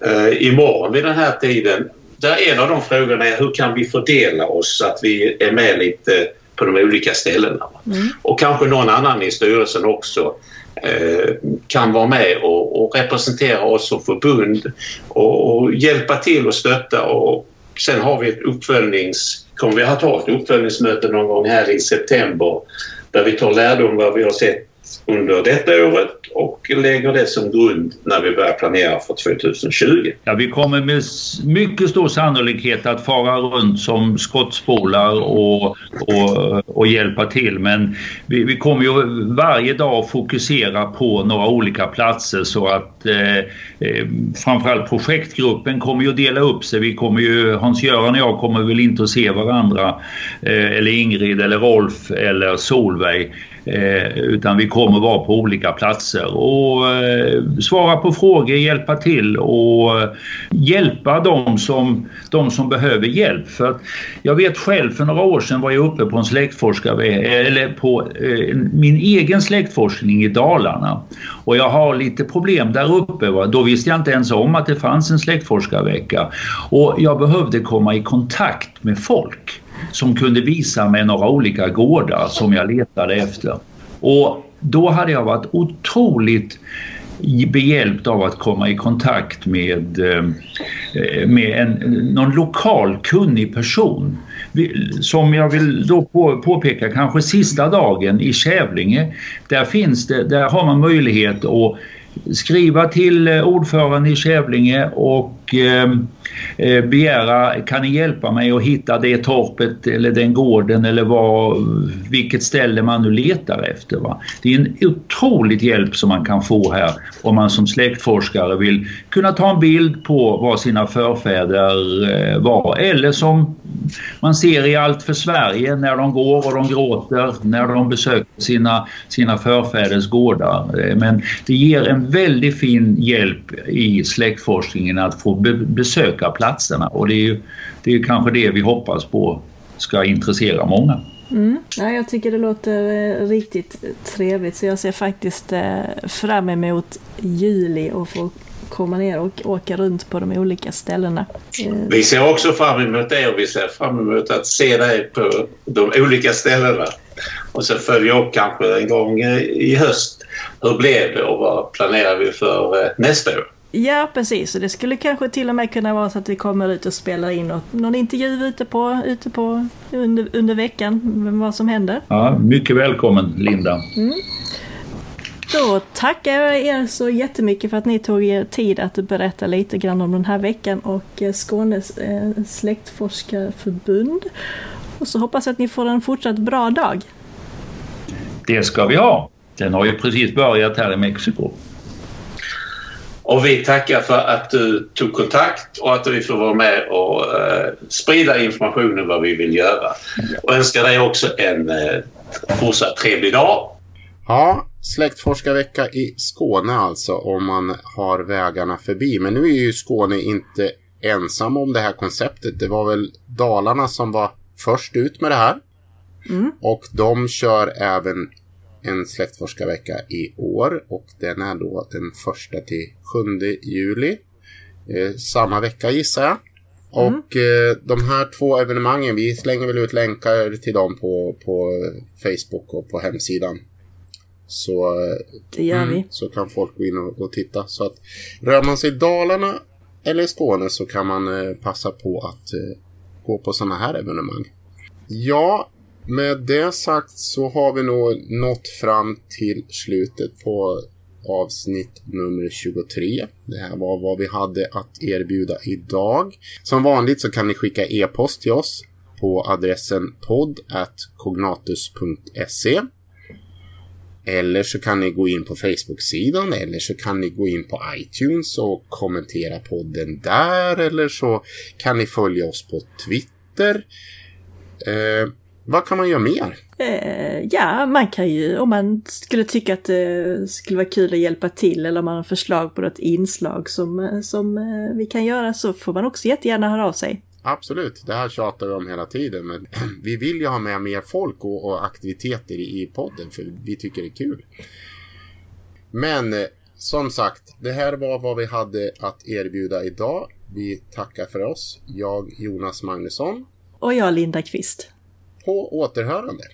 eh, imorgon vid den här tiden där en av de frågorna är hur kan vi fördela oss så att vi är med lite på de olika ställena. Mm. Och kanske någon annan i styrelsen också eh, kan vara med och, och, representera oss som förbund och, och, hjälpa till och stötta. Och sen har vi ett uppföljnings... Kommer vi att ha ett uppföljningsmöte någon gång här i september där vi tar lärdom vad vi har sett under detta året och lägger det som grund när vi börjar planera för 2020. Ja, vi kommer med mycket stor sannolikhet att fara runt som skottspolar och, och, och hjälpa till men vi, vi, kommer ju varje dag fokusera på några olika platser så att eh, eh, framförallt projektgruppen kommer ju att dela upp sig. Vi kommer ju, Hans-Göran och jag kommer väl inte att se varandra eh, eller Ingrid eller Rolf eller Solveig Eh, utan vi kommer vara på olika platser och eh, svara på frågor, hjälpa till och eh, hjälpa dem som, de som behöver hjälp. För att jag vet själv för några år sedan var jag uppe på en släktforskare, eh, eller på eh, min egen släktforskning i Dalarna och jag har lite problem där uppe. Va? Då visste jag inte ens om att det fanns en släktforskarvecka och jag behövde komma i kontakt med folk som kunde visa mig några olika gårdar som jag letade efter. Och då hade jag varit otroligt behjälpt av att komma i kontakt med, eh, med en, någon lokal kunnig person. Som jag vill då påpeka, kanske sista dagen i Kävlinge, där, finns det, där har man möjlighet att skriva till eh, ordföranden i Kävlinge och och ehm, Eh, begära, kan ni hjälpa mig att hitta det torpet eller den gården eller vad, vilket ställe man nu letar efter. Va? Det är en otroligt hjälp som man kan få här om man som släktforskare vill kunna ta en bild på vad sina förfäder eh, var eller som man ser i Allt för Sverige när de går och de gråter när de besöker sina, sina förfäders gårdar. Eh, men det ger en väldigt fin hjälp i släktforskningen att få be besöka platserna och det är ju det är kanske det vi hoppas på ska intressera många. Mm. Ja, jag tycker det låter eh, riktigt trevligt så jag ser faktiskt eh, fram emot juli och få komma ner och åka runt på de olika ställena. Eh, vi ser också fram emot det och vi ser fram emot att se dig på de olika ställena. Och så följa upp kanske en gång i höst. Hur blev det och vad planerar vi för nästa år? Ja, precis. Och det skulle kanske till och med kunna vara så att vi kommer ut och spelar in någon intervju ute på, ute på under, under veckan, vad som händer. Ja, mycket välkommen Linda. Mm. Då tackar jag er så jättemycket för att ni tog er tid att berätta lite grann om den här veckan och eh, Skånes eh, släktforskarförbund. Och så hoppas jag att ni får en fortsatt bra dag. Det ska vi ha. Den har ju precis börjat här i Mexiko. Och vi tackar för att du tog kontakt och att vi får vara med och eh, sprida informationen vad vi vill göra. Och önskar dig också en eh, fortsatt trevlig dag. Ja, släktforskarvecka i Skåne alltså om man har vägarna förbi. Men nu är ju Skåne inte ensam om det här konceptet. Det var väl Dalarna som var först ut med det här. Mm. Och de kör även en släktforskarvecka i år och den är då den första till 7 juli. Eh, samma vecka gissar jag. Mm. Och eh, de här två evenemangen, vi slänger väl ut länkar till dem på, på Facebook och på hemsidan. Så, det gör mm, vi. så kan folk gå in och, och, titta. Så att rör man sig i Dalarna eller i Skåne så kan man eh, passa på att eh, gå på sådana här evenemang. Ja, med det sagt så har vi nog nått fram till slutet på avsnitt nummer 23. Det här var vad vi hade att erbjuda idag. Som vanligt så kan ni skicka e-post till oss på adressen podd.cognatus.se eller så kan ni gå in på Facebook-sidan eller så kan ni gå in på iTunes och kommentera podden där eller så kan ni följa oss på Twitter. Eh, vad kan man göra mer? Eh, ja, man kan ju, om man skulle tycka att det skulle vara kul att hjälpa till eller om man har förslag på något inslag som, som eh, vi kan göra så får man också jättegärna höra av sig. Absolut, det här tjatar vi om hela tiden. Men vi vill ju ha med mer folk och, och aktiviteter i podden för vi tycker det är kul. Men eh, som sagt, det här var vad vi hade att erbjuda idag. Vi tackar för oss. Jag, Jonas Magnusson. Och jag, Linda Kvist. På återhörande!